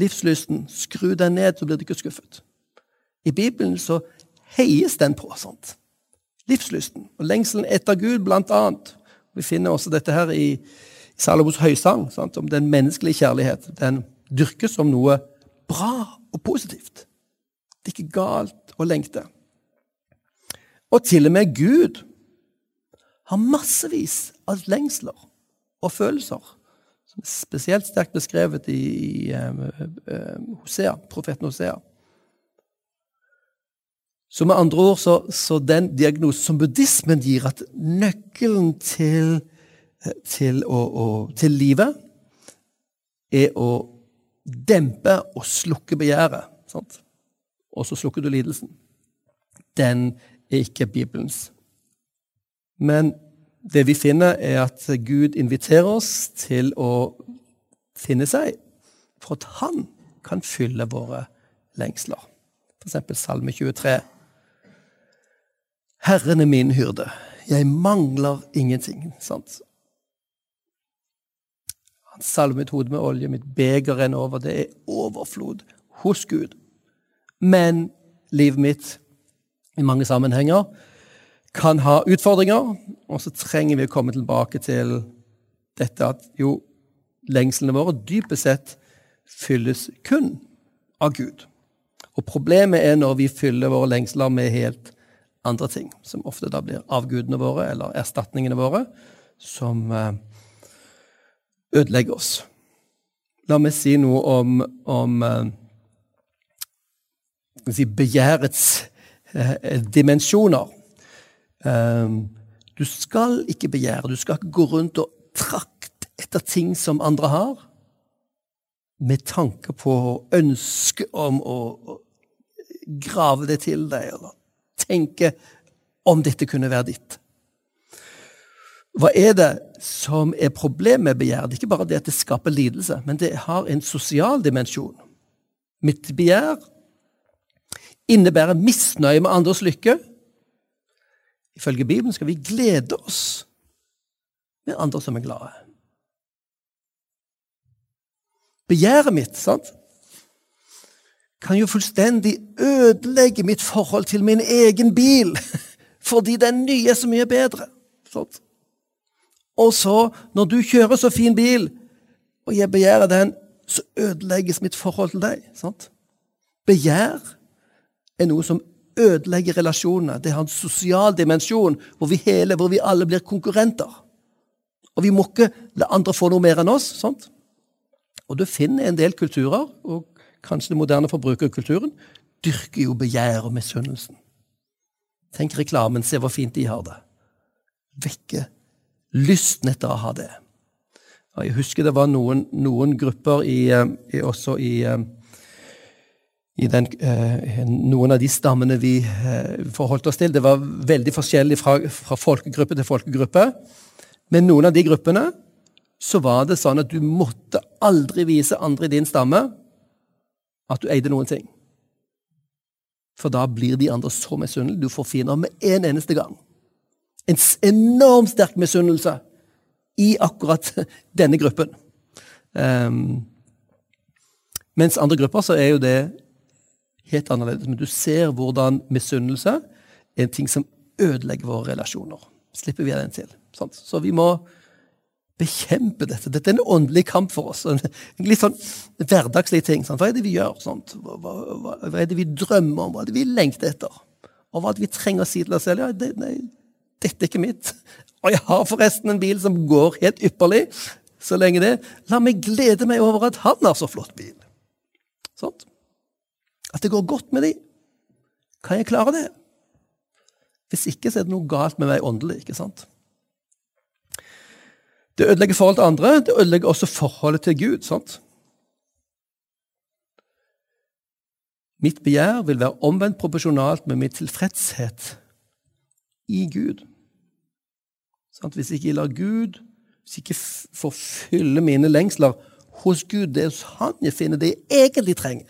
Livslysten. Skru den ned, så blir du ikke skuffet. I Bibelen så heies den på. sant? Livslysten og lengselen etter Gud, blant annet. Vi finner også dette her i Salomos høysang sant? om den menneskelige kjærlighet. Den dyrkes som noe bra og positivt. Det er ikke galt å lengte. Og til og med Gud har massevis av lengsler og følelser, som er spesielt sterkt beskrevet i, i i Hosea, profeten Hosea. Så med andre ord, så, så den diagnosen som buddhismen gir, at nøkkelen til, eh, til, å, å, til livet er å dempe og slukke begjæret. Sant? Og så slukker du lidelsen. Den er ikke Bibelens. Men det vi finner, er at Gud inviterer oss til å finne seg for at han kan fylle våre lengsler. For eksempel Salme 23. Herren er min hyrde, jeg mangler ingenting. Sant? Han salver mitt hode med olje, mitt beger renner over. Det er overflod hos Gud. Men livet mitt i mange sammenhenger kan ha utfordringer, og så trenger vi å komme tilbake til dette at jo, lengslene våre dypest sett fylles kun av Gud. Og problemet er når vi fyller våre lengsler med helt andre ting, som ofte da blir avgudene våre eller erstatningene våre, som eh, ødelegger oss. La meg si noe om, om eh, si, begjærets Eh, dimensjoner. Du skal ikke begjære, du skal ikke gå rundt og trakte etter ting som andre har, med tanke på ønske om å grave det til deg, eller tenke om dette kunne være ditt. Hva er det som er problemet med begjær? Det er ikke bare det at det skaper lidelse, men det har en sosial dimensjon. Mitt begjær innebærer misnøye med andres lykke. Ifølge Bibelen skal vi glede oss med andre som er glade. Begjæret mitt sant, kan jo fullstendig ødelegge mitt forhold til min egen bil, fordi den nye er så mye bedre. Sant? Og så, når du kjører så fin bil, og jeg begjærer den, så ødelegges mitt forhold til deg. Sant? Begjær er noe som ødelegger relasjonene. Det har en sosial dimensjon hvor vi, hele, hvor vi alle blir konkurrenter. Og vi må ikke la andre få noe mer enn oss. sant? Og du finner en del kulturer, og kanskje den moderne forbrukerkulturen, dyrker jo begjær og misunnelsen. Tenk reklamen, se hvor fint de har det. Vekke lysten etter å ha det. Jeg husker det var noen, noen grupper i, eh, i, også i eh, i den, eh, noen av de stammene vi forholdt oss til. Det var veldig forskjellig fra, fra folkegruppe til folkegruppe. Men noen av de gruppene så var det sånn at du måtte aldri vise andre i din stamme at du eide noen ting. For da blir de andre så misunnelige. Du får fiender med en eneste gang. En enormt sterk misunnelse i akkurat denne gruppen. Um, mens andre grupper så er jo det helt annerledes. Men du ser hvordan misunnelse er en ting som ødelegger våre relasjoner. Slipper vi den til. Sant? Så vi må bekjempe dette. Dette er en åndelig kamp for oss. En litt sånn hverdagslig ting. Sant? Hva er det vi gjør? Hva, hva, hva, er det vi drømmer om? Hva er det vi lengter etter? Og hva er det vi trenger å si til oss selv? Ja, det, nei, dette er ikke mitt. Og jeg har forresten en bil som går helt ypperlig. Så lenge det La meg glede meg over at han har så flott bil. Sånt. At det går godt med de. Kan jeg klare det? Hvis ikke, så er det noe galt med meg åndelig. ikke sant? Det ødelegger forholdet til andre. Det ødelegger også forholdet til Gud. sant? Mitt begjær vil være omvendt proporsjonalt med min tilfredshet i Gud. Hvis ikke jeg lar Gud hvis jeg ikke får fylle mine lengsler hos Gud, det er hos Han jeg finner det jeg egentlig trenger.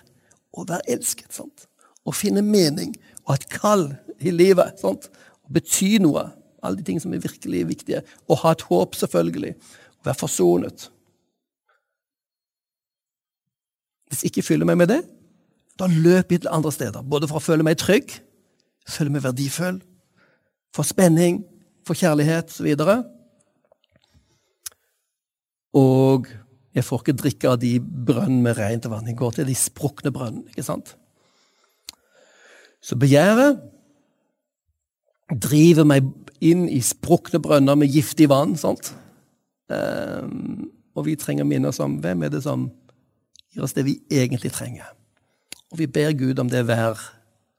Å være elsket. sant? Å finne mening og et kall i livet. sant? Å bety noe. Alle de ting som er virkelig viktige. Å ha et håp, selvfølgelig. Vær forsonet. Hvis jeg ikke fyller meg med det, da løper jeg til andre steder. Både for å føle meg trygg, føle meg verdifull, for spenning, for kjærlighet osv. Og, og jeg får ikke drikke av de brønnene med rent vann. Jeg går til de sprukne brønnene. Så begjæret driver meg inn i sprukne brønner med giftig vann. sant? Um, og vi trenger minner som hvem er det som gir oss det vi egentlig trenger. Og vi ber Gud om det hver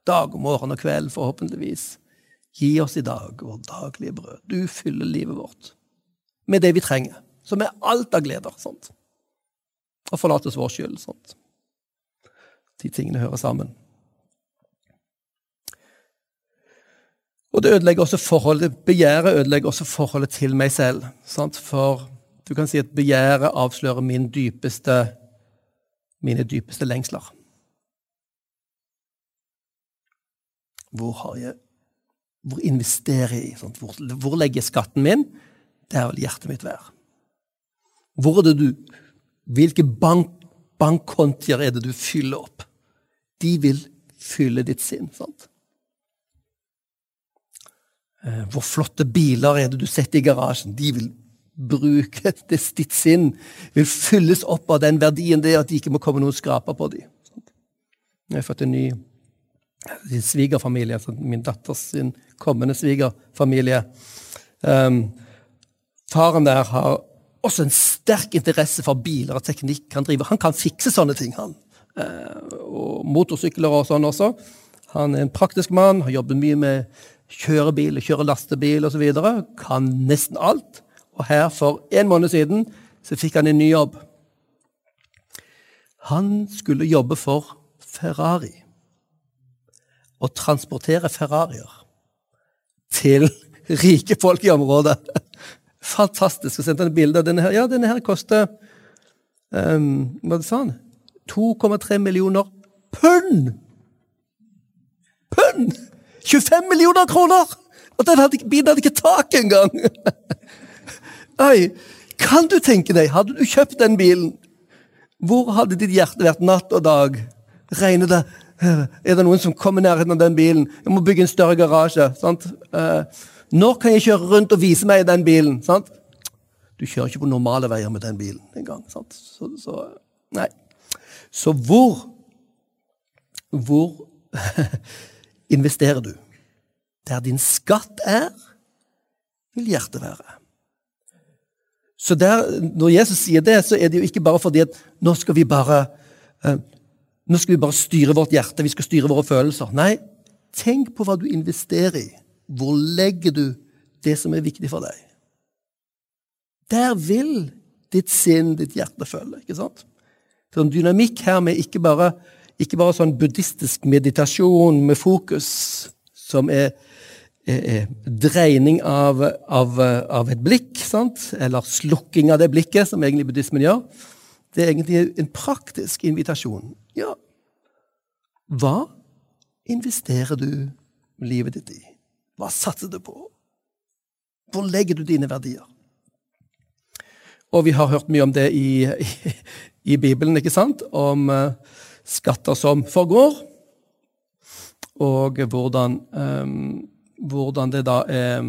dag morgen og kveld, forhåpentligvis. Gi oss i dag vårt daglige brød. Du fyller livet vårt med det vi trenger, som er alt av gleder. sant? Og forlates vår skyld. sant? De tingene hører sammen. Og det ødelegger også forholdet, Begjæret ødelegger også forholdet til meg selv. Sant? For du kan si at begjæret avslører min dypeste, mine dypeste lengsler. Hvor har jeg hvor investerer jeg? Hvor, hvor, legger jeg skatten min? Der vil hjertet mitt være. Hvor er det du Hvilke bank, bankkontier er det du fyller opp? De vil fylle ditt sinn. sant? Eh, hvor flotte biler er det du setter i garasjen? De vil bruke det, ditt sinn. Vil fylles opp av den verdien det er at de ikke må komme noen skraper på dem. Jeg har fått en ny svigerfamilie, altså min datters kommende svigerfamilie. Um, faren der har også en sterk interesse for biler og teknikk. Han, driver, han kan fikse sånne ting, han. Uh, og motorsykler og sånn også. Han er en praktisk mann, har jobbet mye med kjørebil, kjøre lastebil osv. Kan nesten alt. Og her, for en måned siden, så fikk han en ny jobb. Han skulle jobbe for Ferrari Og transportere Ferrarier til rike folk i området. Fantastisk. å sendte en bilde av denne her. Ja, denne her koster um, Hva sa han? 2,3 millioner pund! Pund! 25 millioner kroner! Og den hadde, bilen hadde ikke tak engang! Oi, kan du tenke deg, hadde du kjøpt den bilen, hvor hadde ditt hjerte vært natt og dag? Regner det er det noen som kommer i nærheten av den bilen? Jeg må bygge en større garasje. sant? Uh, når kan jeg kjøre rundt og vise meg i den bilen? sant? Du kjører ikke på normale veier med den bilen engang. Så, så, nei. Så hvor Hvor investerer du? Der din skatt er, vil hjertet være. Så der, Når Jesus sier det, så er det jo ikke bare fordi at nå skal vi bare uh, nå skal vi bare styre vårt hjerte, vi skal styre våre følelser. Nei, tenk på hva du investerer i. Hvor legger du det som er viktig for deg? Der vil ditt sinn, ditt hjerte følge. ikke sant? Det er en dynamikk her med ikke bare, ikke bare sånn buddhistisk meditasjon med fokus, som er eh, dreining av, av, av, et blikk, sant? eller slukking av det blikket, som egentlig buddhismen gjør. Det er egentlig en praktisk invitasjon. Ja, hva investerer du livet ditt i? Hva satser du på? Hvor legger du dine verdier? Og vi har hørt mye om det i, i, i Bibelen, ikke sant? Om uh, skatter som forgår, og hvordan, um, hvordan det da er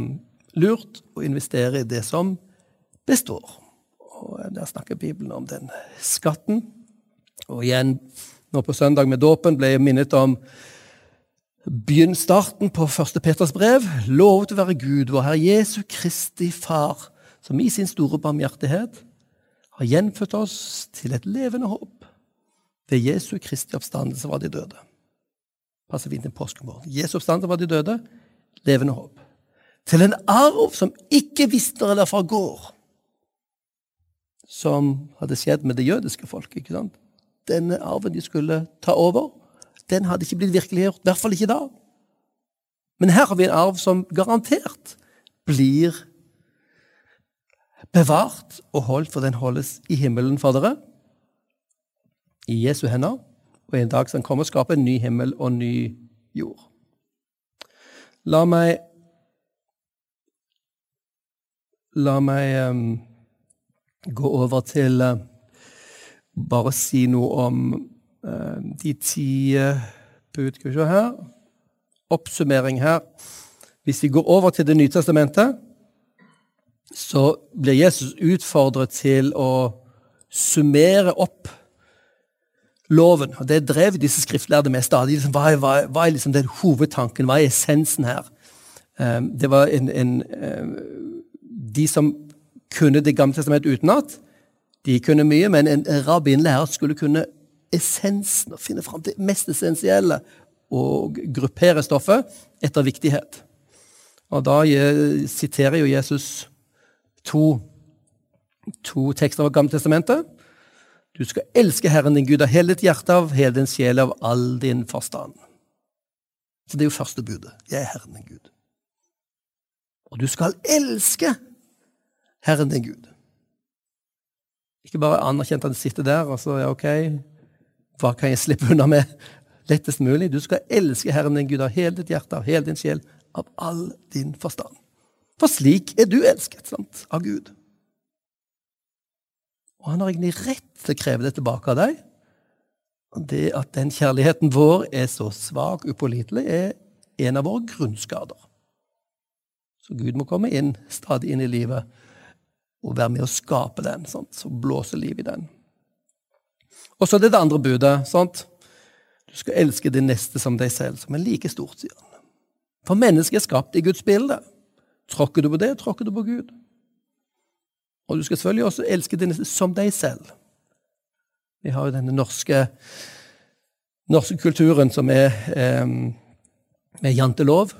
lurt å investere i det som består. Og Der snakker Bibelen om den skatten. Og igjen, nå på søndag med dåpen ble jeg minnet om Begynn starten på første Peters brev. Lovet å være Gud, vår Herre Jesu Kristi Far, som i sin store barmhjertighet har gjenfødt oss til et levende håp. Ved Jesu Kristi oppstandelse var de døde. Passer fint til påskemorgen. Jesu oppstandelse var de døde. Levende håp. Til en arv som ikke visner eller forgår. Som hadde skjedd med det jødiske folket. ikke sant? Denne arven de skulle ta over, den hadde ikke blitt virkeliggjort. I hvert fall ikke da. Men her har vi en arv som garantert blir bevart og holdt, for den holdes i himmelen for dere. I Jesu hender. Og en dag skal han komme og skape en ny himmel og en ny jord. La meg La meg um, gå over til uh, bare si noe om uh, de ti eh, bud Skal vi se her. Oppsummering her. Hvis vi går over til Det nye testamentet, så blir Jesus utfordret til å summere opp loven. og Det drev disse skriftlærde med stadig. Liksom, hva, er, hva, hva er liksom den hovedtanken? Hva er essensen her? Um, det var en, en um, De som kunne Det gamle testamentet utenat, de kunne mye, men en rabbinlærer skulle kunne essensen, og finne fram det mest essensielle og gruppere stoffet etter viktighet. Og Da siterer jo Jesus to, to tekster av Gamle testamentet. Du skal elske Herren din Gud av hele ditt hjerte, av hele din sjel, av all din forstand. Så Det er jo første budet. Jeg er Herren din Gud. Og du skal elske Herren din Gud. Ikke bare anerkjent at han sitter der og så ja, ok, hva kan jeg slippe unna med lettest mulig? Du skal elske Herren din Gud av hele ditt hjerte, av hele din sjel, av all din forstand. For slik er du elsket sant, av Gud. Og han har egentlig rett til å kreve det tilbake av deg. Det at den kjærligheten vår er så svak, upålitelig, er en av våre grunnskader. Så Gud må komme inn, stadig inn i livet og være med å skape den, sant? så blåse liv i den. Og så er det det andre budet. sant? Du skal elske din neste som deg selv, som er like stort, sier han. For mennesket er skapt i Guds bilde. Tråkker du på det, tråkker du på Gud. Og du skal selvfølgelig også elske din neste som deg selv. Vi har jo denne norske, norske kulturen som er eh, med jantelov,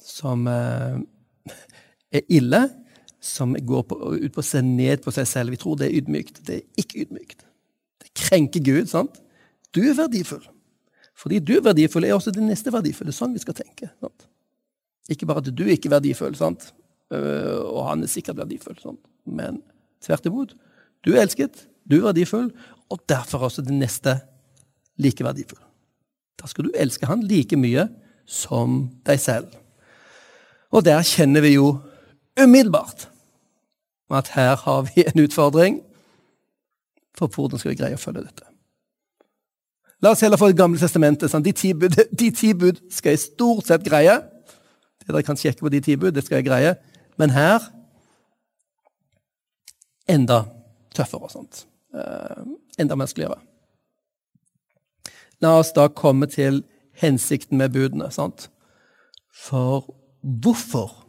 som eh, er ille, som går på, ut på å se ned på seg selv. Vi tror det er ydmykt. Det er ikke ydmykt Det krenker Gud. sant? Du er verdifull. Fordi du er verdifull, er også din neste verdifulle. Sånn vi skal tenke. sant? Ikke bare at du er ikke verdifull, sant? Øh, og han er sikkert verdifull, sant? Men tvert imot. Du er elsket, du er verdifull, og derfor også den neste like verdifull. Da skal du elske han like mye som deg selv. Og der kjenner vi jo umiddelbart at her har vi en utfordring for hvordan skal vi greie å følge dette? La oss heller få Det gamle testamentet. Sånn. De, ti bud, de ti bud skal jeg stort sett greie. Det Dere kan sjekke på de ti bud, det skal jeg greie. Men her enda tøffere og sånt. Uh, enda menneskeligere. La oss da komme til hensikten med budene. sant? For hvorfor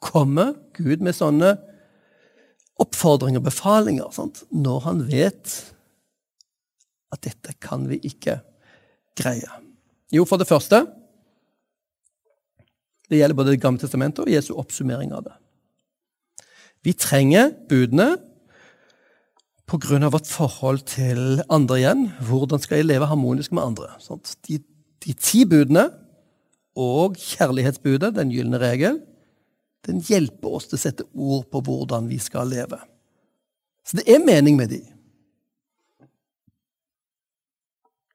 kommer Gud med sånne oppfordringer og befalinger sant? når han vet at dette kan vi ikke greie. Jo, for det første Det gjelder både Det gamle testamentet og Jesu oppsummering av det. Vi trenger budene av vårt forhold til andre igjen. Hvordan skal jeg leve harmonisk med andre? De, de ti budene og kjærlighetsbudet, den gylne regel, den hjelper oss til å sette ord på hvordan vi skal leve. Så det er mening med de.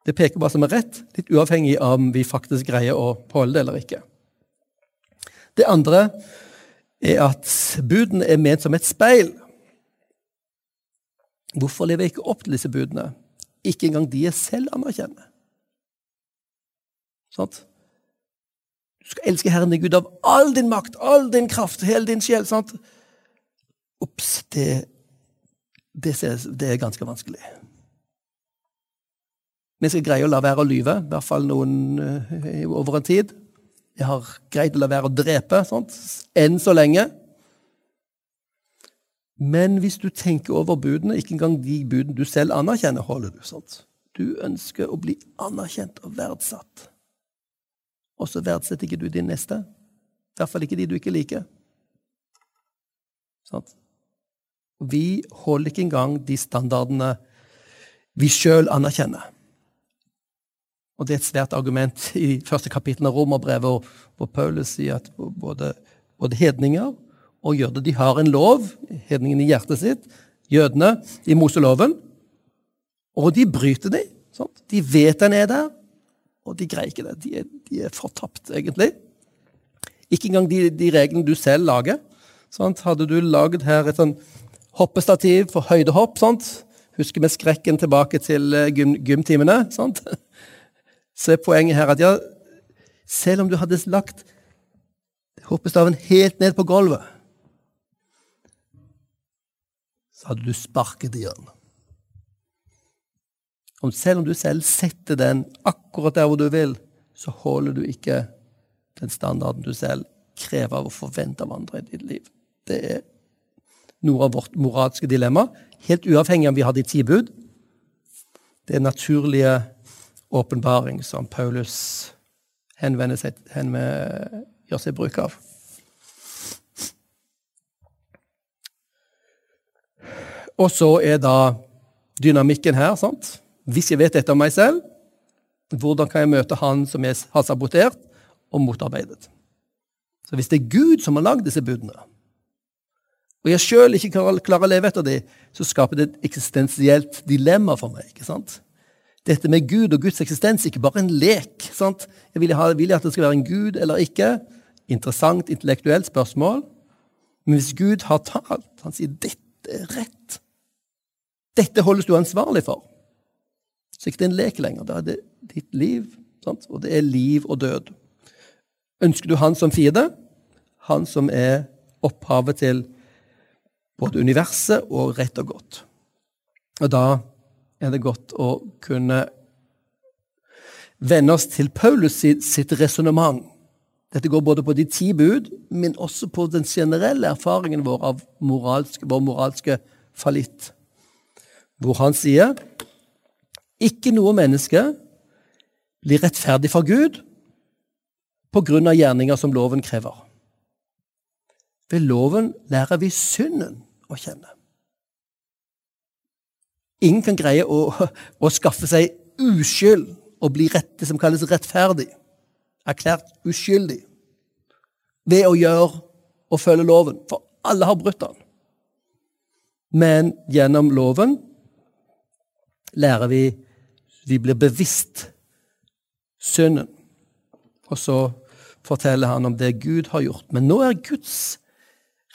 Det peker på hva som er rett, litt uavhengig av om vi faktisk greier å holde det eller ikke. Det andre er at budene er ment som et speil. Hvorfor lever jeg ikke opp til disse budene? Ikke engang de jeg selv anerkjenner. Sant? Du skal elske Herren din Gud av all din makt, all din kraft, hele din sjel. sant? Ops, det, det, det er ganske vanskelig. Vi skal greie å la være å lyve, i hvert fall noen uh, over en tid. Jeg har greid å la være å drepe, sånt, enn så lenge. Men hvis du tenker over budene, ikke engang de budene du selv anerkjenner, holder du. sant? Du ønsker å bli anerkjent og verdsatt. Og så verdsetter ikke du din neste. I hvert fall ikke de du ikke liker. Sant? Vi holder ikke engang de standardene vi sjøl anerkjenner. Og Det er et svært argument i første kapittel av Romerbrevet, hvor, Paulus sier at både, både hedninger og jøder de har en lov, hedningene i hjertet sitt, jødene i Moseloven, og de bryter de. Sant? De vet den er der, og de greier ikke det. De er, de er fortapt, egentlig. Ikke engang de, de reglene du selv lager. Sant? Hadde du lagd her et sånn hoppestativ for høydehopp, sant? husker vi skrekken tilbake til eh, gym, gymtimene. sant? så er poenget her at ja, selv om du hadde lagt hoppestaven helt ned på gulvet, så hadde du sparket i den. Og selv om du selv setter den akkurat der hvor du vil, så holder du ikke den standarden du selv krever av å forvente av andre i ditt liv. Det er noe av vårt moralske dilemma, helt uavhengig av om vi har de ti bud. Det er naturlige åpenbaring som Paulus henvender seg, henvender, gjør seg bruk av. Og så er da dynamikken her. sant? Hvis jeg vet dette om meg selv, hvordan kan jeg møte han som jeg har sabotert og motarbeidet? Så Hvis det er Gud som har lagd disse budene, og jeg sjøl ikke klarer å leve etter dem, så skaper det et eksistensielt dilemma for meg. ikke sant? dette med Gud og Guds eksistens ikke bare en lek. Sant? Jeg vil, ha, vil jeg at det skal være en Gud eller ikke? Interessant intellektuelt spørsmål. Men hvis Gud har talt, han sier 'dette er rett', dette holdes du ansvarlig for, så ikke det er en lek lenger. Da er det ditt liv, sant? og det er liv og død. Ønsker du Han som fiende? Han som er opphavet til både universet og rett og godt. Og da er det godt å kunne vende oss til Paulus sitt resonnement. Dette går både på de ti bud, men også på den generelle erfaringen vår av moralske, vår moralske fallitt. Hvor han sier ikke noe menneske blir rettferdig for Gud på grunn av gjerninger som loven krever. Ved loven lærer vi synden å kjenne. Ingen kan greie å, å skaffe seg uskyld og bli rett, det som kalles rettferdig. Erklært uskyldig. Ved å gjøre og følge loven. For alle har brutt den. Men gjennom loven lærer vi Vi blir bevisst synden. Og så forteller han om det Gud har gjort. Men nå er Guds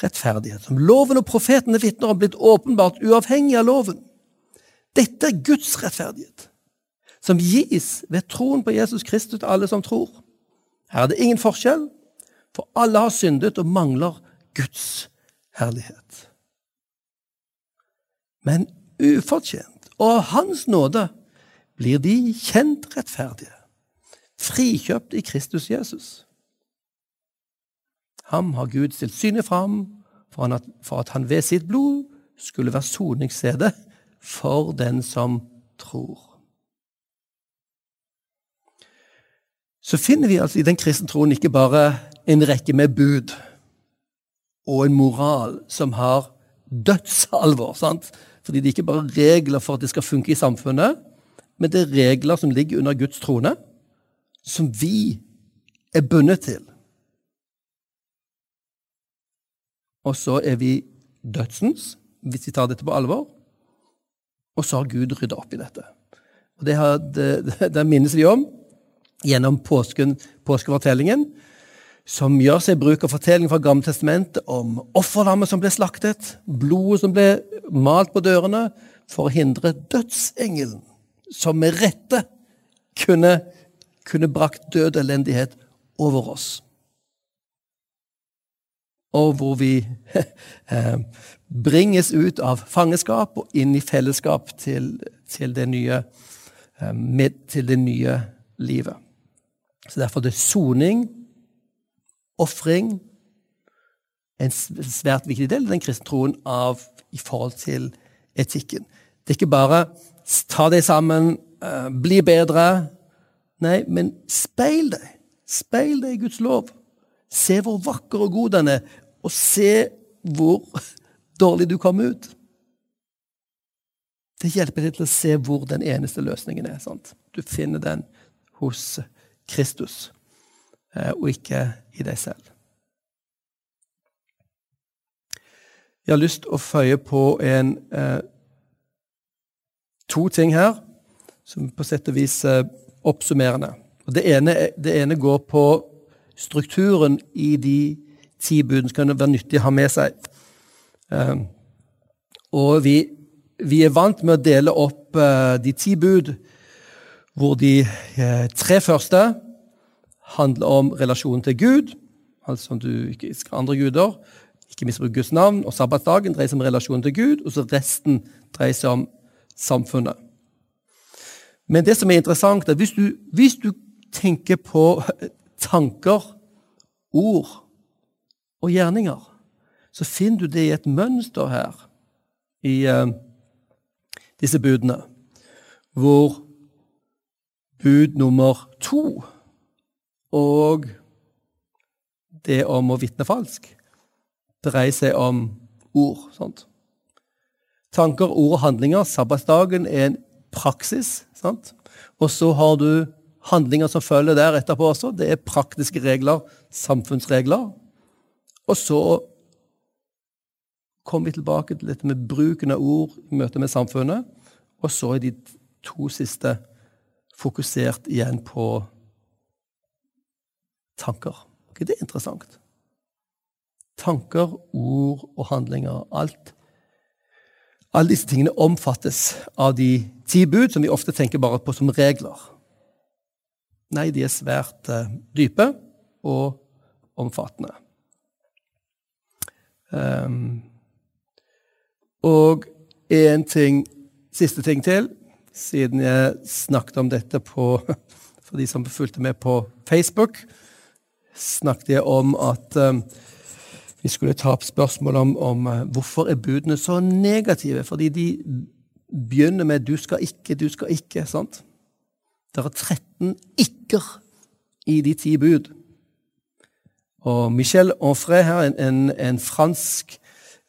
rettferdighet, som loven og profetene vitner om, blitt åpenbart uavhengig av loven. Dette er Guds rettferdighet, som gis ved troen på Jesus Kristus til alle som tror. Her er det ingen forskjell, for alle har syndet og mangler Guds herlighet. Men ufortjent, og av Hans nåde, blir de kjent rettferdige, frikjøpt i Kristus Jesus. Ham har Gud stilt synet fram for at han ved sitt blod skulle være soningsstedet for den som tror. Så finner vi altså i den kristne troen ikke bare en rekke med bud og en moral som har dødsalvor. sant? Fordi det er ikke bare regler for at det skal funke i samfunnet, men det er regler som ligger under Guds trone, som vi er bundet til. Og så er vi dødsens, hvis vi tar dette på alvor. Og så har Gud rydda opp i dette. Og det, har, det, det minnes vi om gjennom påsken, påskefortellingen, som gjør seg bruk av fortellingen fra Gammeltestamentet om offerlammet som ble slaktet, blodet som ble malt på dørene, for å hindre dødsengelen, som med rette kunne, kunne brakt død og elendighet over oss. Og hvor vi eh, bringes ut av fangeskap og inn i fellesskap til, til, det, nye, eh, med, til det nye livet. Så Derfor er det soning, ofring, en svært viktig del av den kristne troen av, i forhold til etikken. Det er ikke bare ta deg sammen, uh, bli bedre. Nei, men speil deg. Speil deg i Guds lov. Se hvor vakker og god den er, og se hvor dårlig du kom ut. Det hjelper deg til å se hvor den eneste løsningen er. Sant? Du finner den hos Kristus, eh, og ikke i deg selv. Jeg har lyst til å føye på en, eh, to ting her, som på sett og vis er oppsummerende. oppsummerende. Det ene, det ene, går på strukturen i de ti budene, som kan være nyttig å ha med seg. Eh, og vi, vi, er vant med å dele opp eh, de ti bud hvor de eh, tre første handler om relasjonen til Gud, altså om du ikke skal andre guder, ikke misbruk Guds navn, og sabbatsdagen dreier seg om relasjonen til Gud, og så resten dreier seg om samfunnet. Men det som er interessant, er hvis du, hvis du tenker på tanker, ord og gjerninger, så finner du det i et mønster her i uh, disse budene, hvor bud nummer to og det om å vitne falsk dreier seg om ord. Sant? Tanker, ord og handlinger. Sabbatsdagen er en praksis. Sant? Og så har du handlinger som følger der etterpå også. Det er praktiske regler, samfunnsregler. Og så kommer vi tilbake til dette med bruken av ord i møte med samfunnet. Og så er de to siste fokusert igjen på tanker. Okay, det er interessant. Tanker, ord og handlinger. Alt. Alle disse tingene omfattes av de ti bud, som vi ofte tenker bare på som regler. Nei, de er svært uh, dype og omfattende. Um, og en ting, siste ting til siden jeg snakket om dette på, for de som fulgte med på Facebook, snakket jeg om at um, vi skulle ta opp spørsmål om, om uh, hvorfor er budene så negative. Fordi de begynner med 'du skal ikke, du skal ikke'. sant? Det er 13 ikke-er i de ti bud. Og Michel Onfray, her, en, en, en fransk,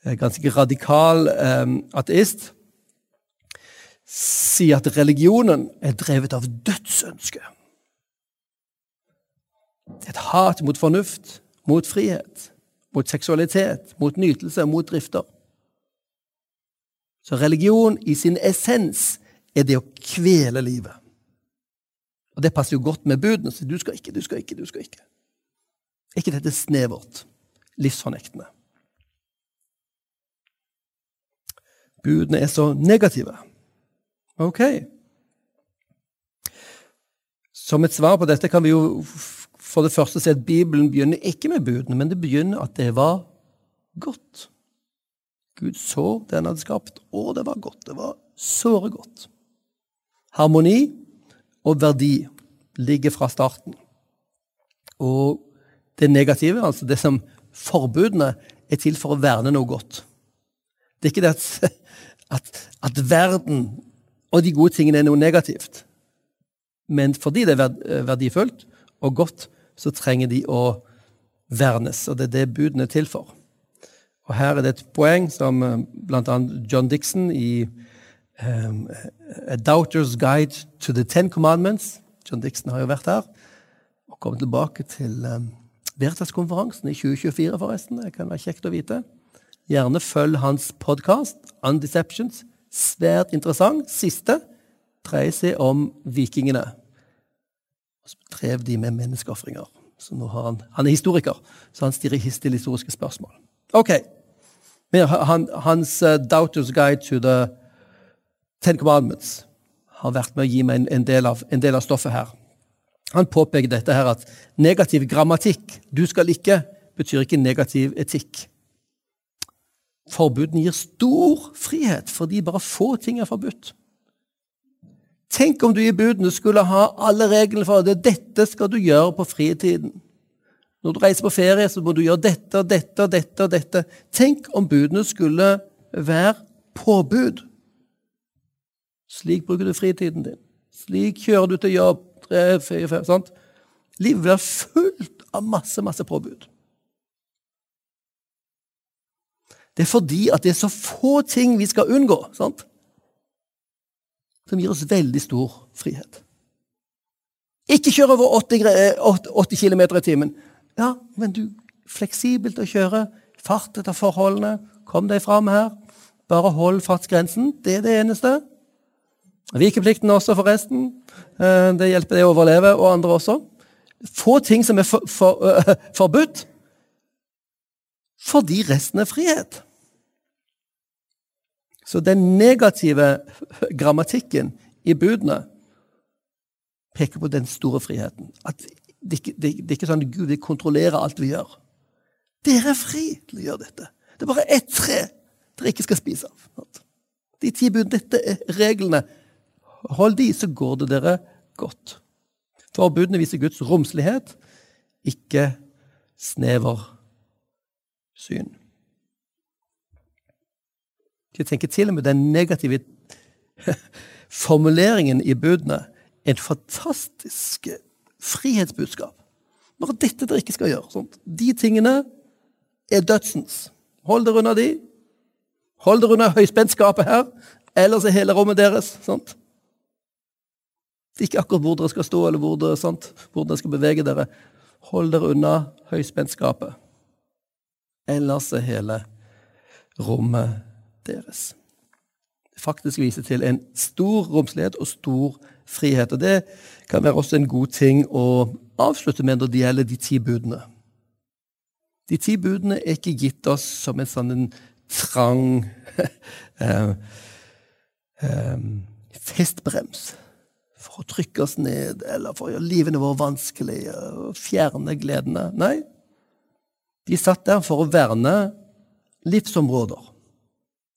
eh, ganske radikal um, ateist, sier at religionen er drevet av dødsønske. Et hat mot fornuft, mot frihet, mot seksualitet, mot nytelse, mot drifter. Så religion i sin essens er det å kvele livet. Og det passer jo godt med budene. Så du skal ikke, du skal ikke, du skal ikke. Er ikke dette snevert, livsfornektende? Budene er så negative. Ok. Som et svar på dette kan vi jo for det første si at Bibelen begynner ikke med budene, men det begynner at det var godt. Gud så det han hadde skapt, og det var godt. Det var såre godt. Harmoni og verdi ligger fra starten. Og det negative, altså det som forbudene, er til for å verne noe godt. Det er ikke det at, at, at verden og de gode tingene er noe negativt. Men fordi det er eh, verdifullt og godt, så trenger de å vernes. Og det er det budene er til for. Og her er det et poeng som eh, bl.a. John Dixon i um, A Doubter's Guide to the Ten Commandments John Dixon har jo vært her og kommet tilbake til um, Veritas-konferansen i 2024, forresten. Det kan være kjekt å vite. Gjerne følg hans podkast, Undeceptions. Svært interessant. Siste dreier seg om vikingene. Drev de med menneskeofringer. Så nå har han, han er historiker, så han stiller historiske spørsmål. Ok. Han, hans uh, Doubters Guide to the Ten Commandments har vært med å gi meg en, en, del, av, en del av stoffet her. Han påpeker dette her at negativ grammatikk, du skal ikke, betyr ikke negativ etikk. Forbudene gir stor frihet fordi bare få ting er forbudt. Tenk om du i budene skulle ha alle reglene for det. Dette skal du gjøre på fritiden. Når du reiser på ferie, så må du gjøre dette dette dette. dette. Tenk om budene skulle være påbud. Slik bruker du fritiden din. Slik kjører du til jobb. Tre, fire, fem, sant? Livet blir fullt av masse, masse påbud. Det er fordi at det er så få ting vi skal unngå, sant? Som gir oss veldig stor frihet. Ikke kjøre over 80, 80 km i timen. Ja, men du, fleksibelt å kjøre. Fart etter forholdene. Kom deg fram her. Bare hold fartsgrensen. Det er det eneste. Vikeplikten også, forresten. Eh, det hjelper deg å overleve, og andre også. Få ting som er for, for, uh, forbudt, fordi resten er frihet. Så den negative grammatikken i budene peker på den store friheten. At det, det, det er ikke sånn at Gud vil kontrollere alt vi gjør. Dere er fri til å gjøre dette. Det er bare ett tre dere ikke skal spise av. De ti budene, dette er reglene. Hold de, så går det dere godt. Forbudene viser Guds romslighet, ikke snever syn. Jeg tenker til og med den negative formuleringen i budene en fantastisk frihetsbudskap. Bare dette dere ikke skal gjøre. Sånt. De tingene er dødsens. Hold dere unna de. Hold dere unna høyspentskapet her, ellers er hele rommet deres. Sant? Det er ikke akkurat hvor dere skal stå, eller hvor dere, sant? hvor dere skal bevege dere. Hold dere unna høyspentskapet. Ellers er hele rommet deres. Faktisk viser til en stor romslighet og stor frihet. Og Det kan være også en god ting å avslutte med når det gjelder de ti budene. De ti budene er ikke gitt oss som en sånn en trang eh, eh, festbrems for å trykke oss ned, eller for å gjøre livene våre vanskelige og fjerne gledene. Nei, de satt der for å verne livsområder.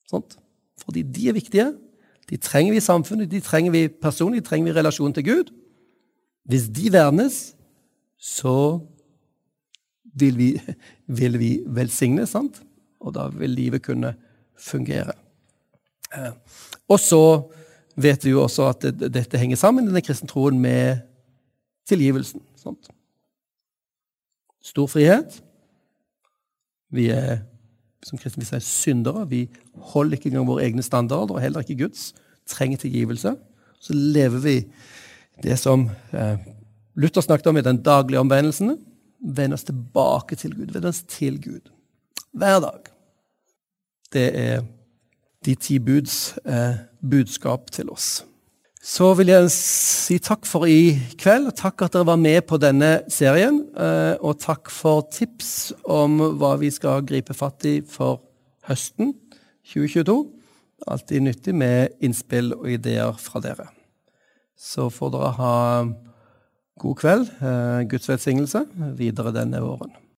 Sånt. Fordi de er viktige. De trenger vi i samfunnet, de trenger vi personlig, de trenger vi i relasjon til Gud. Hvis de vernes, så vil vi, vil vi velsigne, sant? og da vil livet kunne fungere. Eh, og så vet vi jo også at dette henger sammen, denne kristne troen, med tilgivelsen. Sant? Stor frihet. Vi er som kristne vi er syndere. Vi holder ikke engang våre egne standarder, og heller ikke Guds. Trenger tilgivelse. Så lever vi det som eh, Luther snakket om i den daglige omvendelsen. Vende oss tilbake til Gud. Vende oss til Gud. Hver dag. Det er de ti buds eh, budskap til oss. Så vil jeg si takk for i kveld. Takk at dere var med på denne serien. Eh, og takk for tips om hva vi skal gripe fatt i for høsten 2022. Alltid nyttig med innspill og ideer fra dere. Så får dere ha god kveld, eh, Guds velsignelse, videre denne våren.